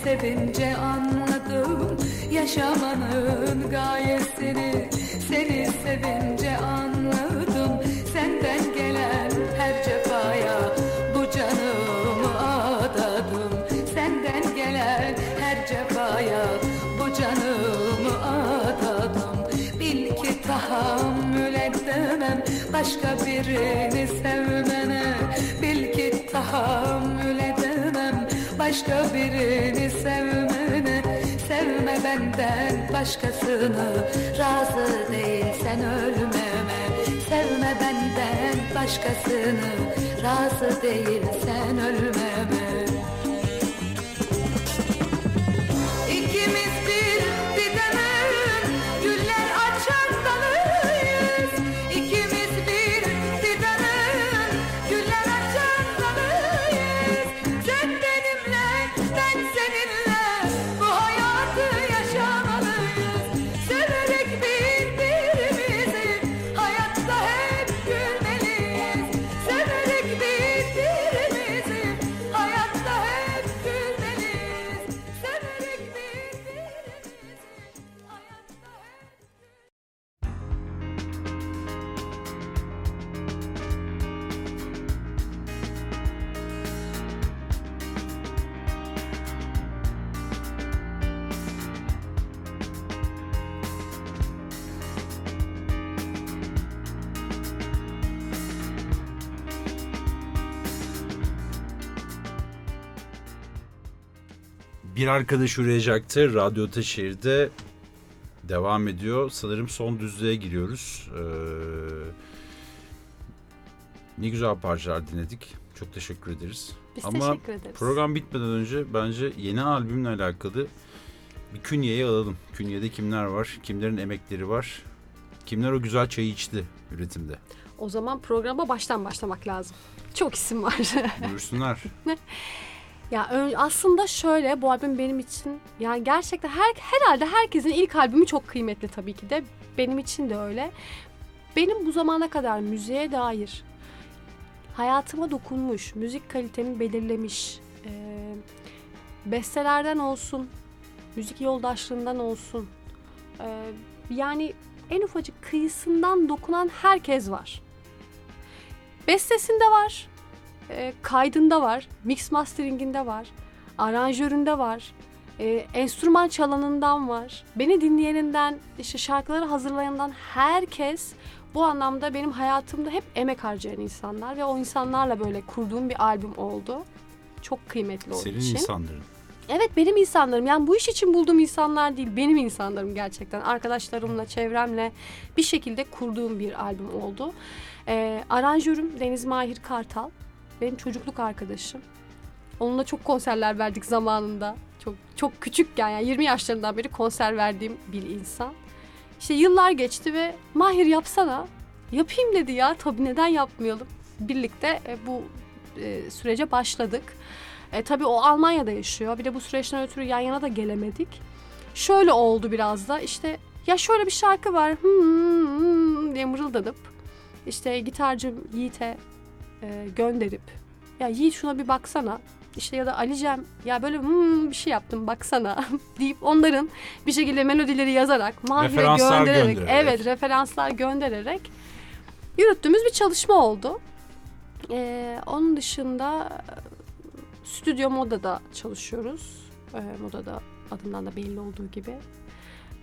D: Sevince anladım Yaşamanın gayesini. Seni sevince anladım Senden gelen her cefaya bu canımı adadım. Senden gelen her cefaya bu canımı adadım. Bil ki tahammül edemem başka birini sevmene. Bil ki tahammül edemem başka birini Sevme benden başkasını razı değilsen ölmeme Sevme benden başkasını razı değilsen ölmeme Bir
A: arkadaş uğrayacaktı. Radyo Taşehir'de devam ediyor. Sanırım son düzlüğe giriyoruz. Ee, ne güzel parçalar dinledik. Çok teşekkür ederiz.
B: Biz
A: Ama
B: teşekkür ederiz.
A: program bitmeden önce bence yeni albümle alakalı bir künyeyi alalım. Künyede kimler var? Kimlerin emekleri var? Kimler o güzel çayı içti üretimde?
B: O zaman programa baştan başlamak lazım. Çok isim var.
A: Buyursunlar.
B: ya aslında şöyle bu albüm benim için yani gerçekten her herhalde herkesin ilk albümü çok kıymetli tabii ki de. Benim için de öyle. Benim bu zamana kadar müziğe dair hayatıma dokunmuş, müzik kalitemi belirlemiş, e, bestelerden olsun, müzik yoldaşlığından olsun, e, yani en ufacık kıyısından dokunan herkes var. Bestesinde var, e, kaydında var, mix masteringinde var, aranjöründe var, e, enstrüman çalanından var, beni dinleyeninden, işte şarkıları hazırlayanından herkes bu anlamda benim hayatımda hep emek harcayan insanlar ve o insanlarla böyle kurduğum bir albüm oldu. Çok kıymetli olduğu
A: Senin
B: için.
A: insanların.
B: Evet benim insanlarım. Yani bu iş için bulduğum insanlar değil. Benim insanlarım gerçekten. Arkadaşlarımla, çevremle bir şekilde kurduğum bir albüm oldu. Ee, aranjörüm Deniz Mahir Kartal. Benim çocukluk arkadaşım. Onunla çok konserler verdik zamanında. Çok çok küçükken yani 20 yaşlarından beri konser verdiğim bir insan. İşte yıllar geçti ve Mahir yapsana. Yapayım dedi ya. Tabii neden yapmayalım? Birlikte e, bu e, sürece başladık. E, tabii o Almanya'da yaşıyor. Bir de bu süreçten ötürü yan yana da gelemedik. Şöyle oldu biraz da işte ya şöyle bir şarkı var hmm, hmm diye mırıldanıp işte gitarcım Yiğit'e e, gönderip ya Yiğit şuna bir baksana işte ya da Alicem ya böyle hmm, bir şey yaptım baksana deyip onların bir şekilde melodileri yazarak Mahir'e göndererek,
A: göndererek.
B: evet referanslar göndererek yürüttüğümüz bir çalışma oldu. E, onun dışında Stüdyo Moda'da çalışıyoruz. Ee, Moda'da adından da belli olduğu gibi.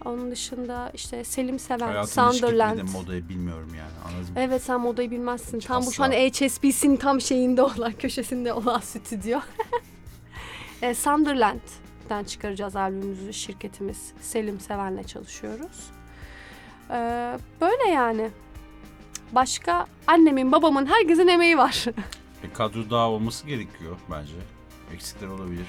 B: Onun dışında işte Selim Seven,
A: Hayatımda hiç
B: Sunderland.
A: gitmedim modayı bilmiyorum yani. Anladın mı?
B: Evet sen modayı bilmezsin. Tam bu şu
A: Asla.
B: an HSBC'nin tam şeyinde olan, köşesinde olan stüdyo. e, Sunderland'den çıkaracağız albümümüzü şirketimiz. Selim Seven'le çalışıyoruz. Ee, böyle yani. Başka annemin, babamın, herkesin emeği var.
A: Bir kadro daha olması gerekiyor bence. Eksikler olabilir.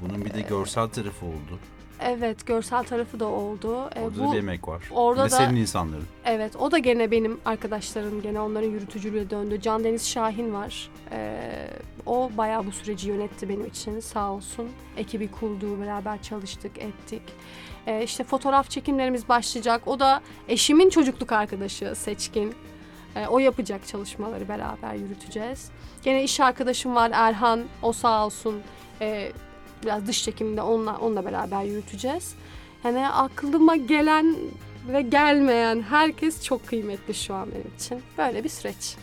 A: Bunun bir de görsel tarafı oldu.
B: Evet, görsel tarafı da oldu. Ee,
A: Orada da bir emek var.
B: orada da-
A: senin insanların.
B: Evet o da gene benim arkadaşlarım gene onların yürütücülüğe döndü. Can Deniz Şahin var. Ee, o bayağı bu süreci yönetti benim için sağ olsun. Ekibi kurdu beraber çalıştık ettik. Ee, işte fotoğraf çekimlerimiz başlayacak. O da eşimin çocukluk arkadaşı Seçkin. E, o yapacak çalışmaları beraber yürüteceğiz. Gene iş arkadaşım var Erhan. O sağ olsun e, biraz dış çekimde onunla, onunla beraber yürüteceğiz. Yani aklıma gelen ve gelmeyen herkes çok kıymetli şu an benim için. Böyle bir süreç.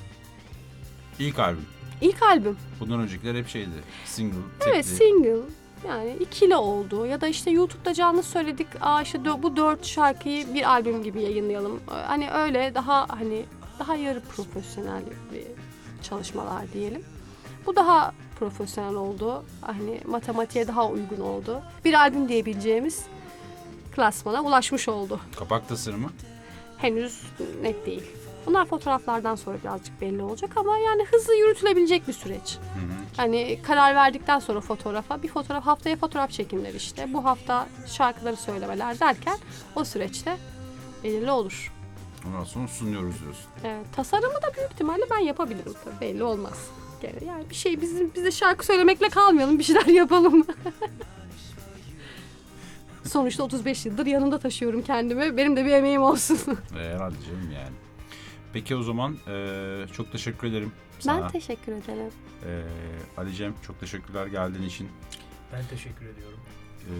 A: İlk albüm.
B: İlk albüm.
A: Bundan öncekiler hep şeydi. Single,
B: Evet
A: tekli.
B: single yani ikili oldu ya da işte YouTube'da canlı söyledik Aa işte bu dört şarkıyı bir albüm gibi yayınlayalım. Ee, Hani öyle daha hani daha yarı profesyonel bir çalışmalar diyelim. Bu daha profesyonel oldu. Hani matematiğe daha uygun oldu. Bir albüm diyebileceğimiz klasmana ulaşmış oldu.
A: Kapak tasarımı.
B: Henüz net değil. Bunlar fotoğraflardan sonra birazcık belli olacak ama yani hızlı yürütülebilecek bir süreç.
A: Hı hı.
B: Hani karar verdikten sonra fotoğrafa bir fotoğraf haftaya fotoğraf çekimleri işte. Bu hafta şarkıları söylemeler derken o süreçte belirli olur.
A: Ondan sonra sunuyoruz diyorsun.
B: Evet, tasarımı da büyük ihtimalle ben yapabilirim tabii belli olmaz. Gene Yani bir şey bizim biz de şarkı söylemekle kalmayalım bir şeyler yapalım. Sonuçta 35 yıldır yanımda taşıyorum kendimi. Benim de bir emeğim olsun.
A: Ee, herhalde canım yani. Peki o zaman eee, çok teşekkür ederim sana.
B: Ben teşekkür ederim.
A: Eee, Ali Cem çok teşekkürler geldiğin için.
E: Ben teşekkür ediyorum.
A: Eee,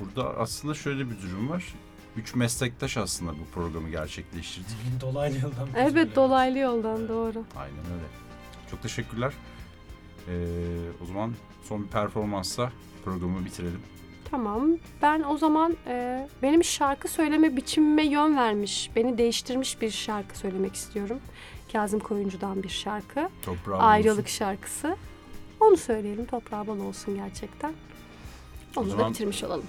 A: burada aslında şöyle bir durum var. Üç meslektaş aslında bu programı gerçekleştirdik.
E: Dolaylı yoldan.
B: Evet dolaylı yoldan doğru.
A: Aynen öyle. Çok teşekkürler. Eee, o zaman son bir performansla programı bitirelim.
B: Tamam. Ben o zaman e, benim şarkı söyleme biçimime yön vermiş, beni değiştirmiş bir şarkı söylemek istiyorum. Kazım Koyuncu'dan bir şarkı.
A: Toprağı
B: Ayrılık
A: olsun.
B: şarkısı. Onu söyleyelim. Toprağı bal olsun gerçekten.
A: O
B: Onu da
A: zaman-
B: bitirmiş olalım.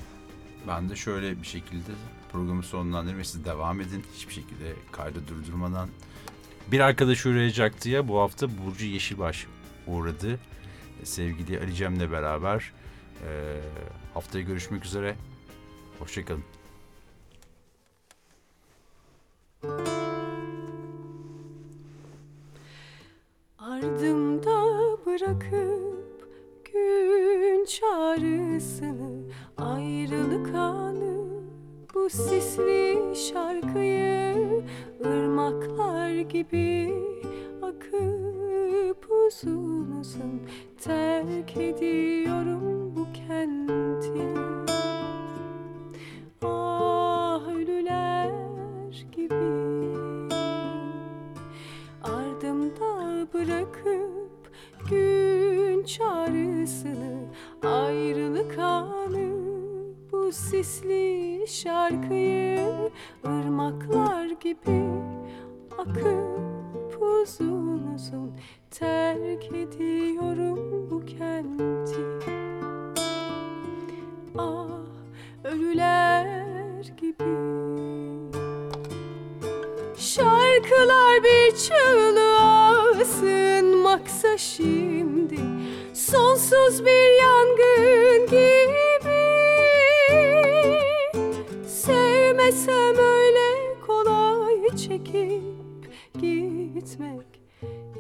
A: Ben de şöyle bir şekilde programı sonlandırayım ve siz devam edin. Hiçbir şekilde kaydı durdurmadan. Bir arkadaş uğrayacaktı ya bu hafta Burcu Yeşilbaş uğradı. Sevgili Ali Cem'le beraber. Ee, haftaya görüşmek üzere. Hoşçakalın.
B: Ardımda bırakıp gün çağrısını Ayrılık anı bu sisli şarkıyı ırmaklar gibi akıp uzun uzun Terk ediyorum bu kenti Ah ölüler gibi Ardımda bırakıp gün çağrısını Ayrılık anı bu sisli şarkıyı ırmaklar gibi akıp uzun uzun Terk ediyorum bu kenti. Ah ölüler gibi. Şarkılar bir çığlığa sığınmaksa şimdi Sonsuz bir yangın gibi Sevmesem öyle kolay çekip gitmek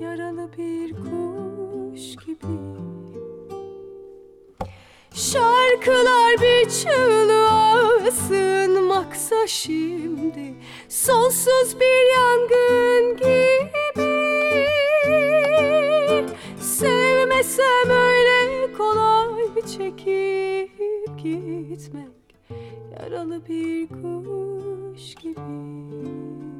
B: Yaralı bir kuş gibi. Şarkılar bir çığlığa sığınmaksa şimdi Sonsuz bir yangın gibi. Sevmesem öyle kolay çekip gitmek Yaralı bir kuş gibi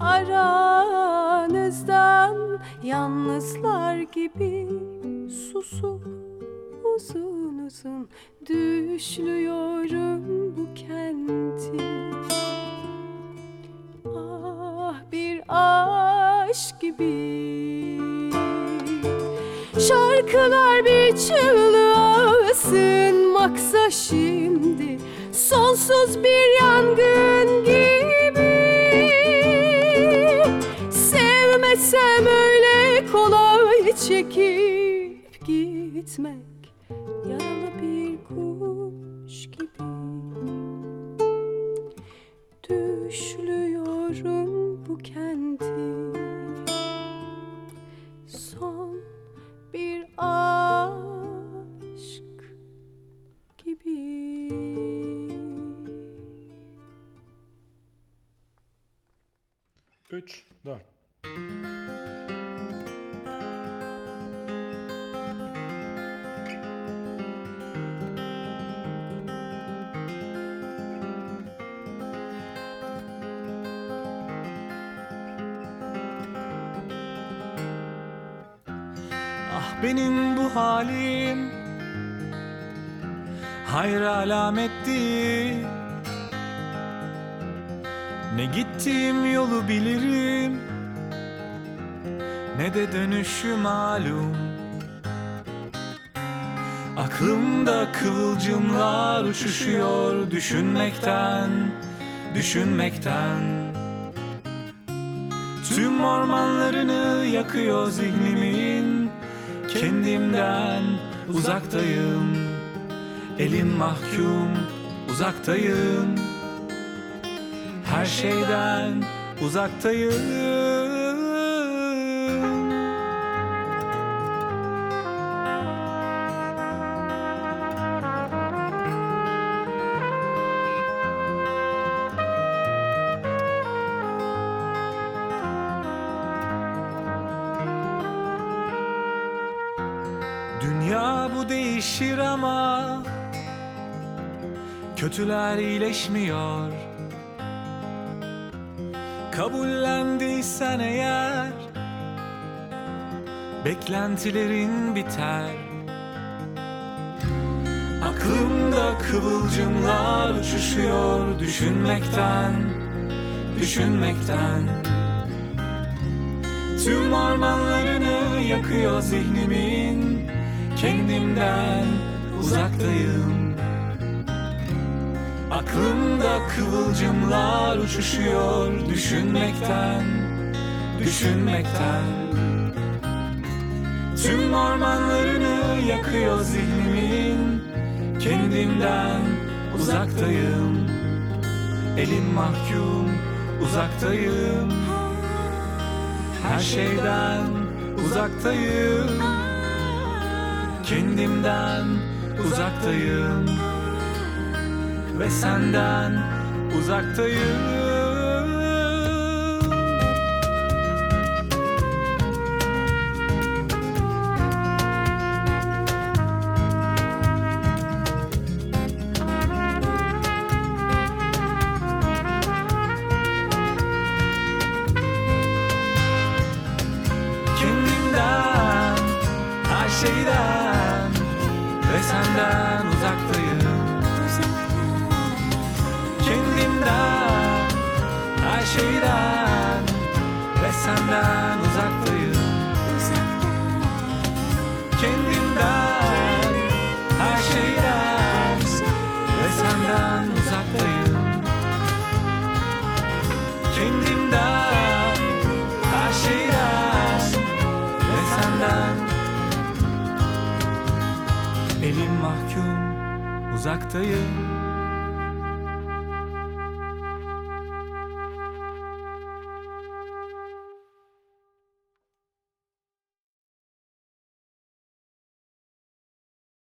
B: aranızdan Yalnızlar gibi susup uzun uzun Düşlüyorum bu kenti Ah bir aşk gibi. Şarkılar bir çığlığa sığınmaksa şimdi Sonsuz bir yangın gibi Bilsem öyle kolay çekip gitmek Yaralı bir kuş gibi. Düşlüyorum bu kendi Son bir aşk gibi.
F: Üç,
G: benim bu halim Hayır alamet değil Ne gittiğim yolu bilirim Ne de dönüşü malum. Aklımda kıvılcımlar uçuşuyor düşünmekten Düşünmekten. Tüm ormanlarını yakıyor zihnimin Kendimden uzaktayım. Elim mahkum uzaktayım. Her şeyden uzaktayım Kötüler iyileşmiyor. Kabullendiysen eğer Beklentilerin biter. Aklımda kıvılcımlar uçuşuyor düşünmekten Düşünmekten. Tüm ormanlarını yakıyor zihnimin Kendimden uzaktayım Aklımda kıvılcımlar uçuşuyor düşünmekten Düşünmekten. Tüm ormanlarını yakıyor zihnimin Kendimden uzaktayım. Elim mahkum uzaktayım. Her şeyden uzaktayım. Kendimden uzaktayım Ve senden uzaktayım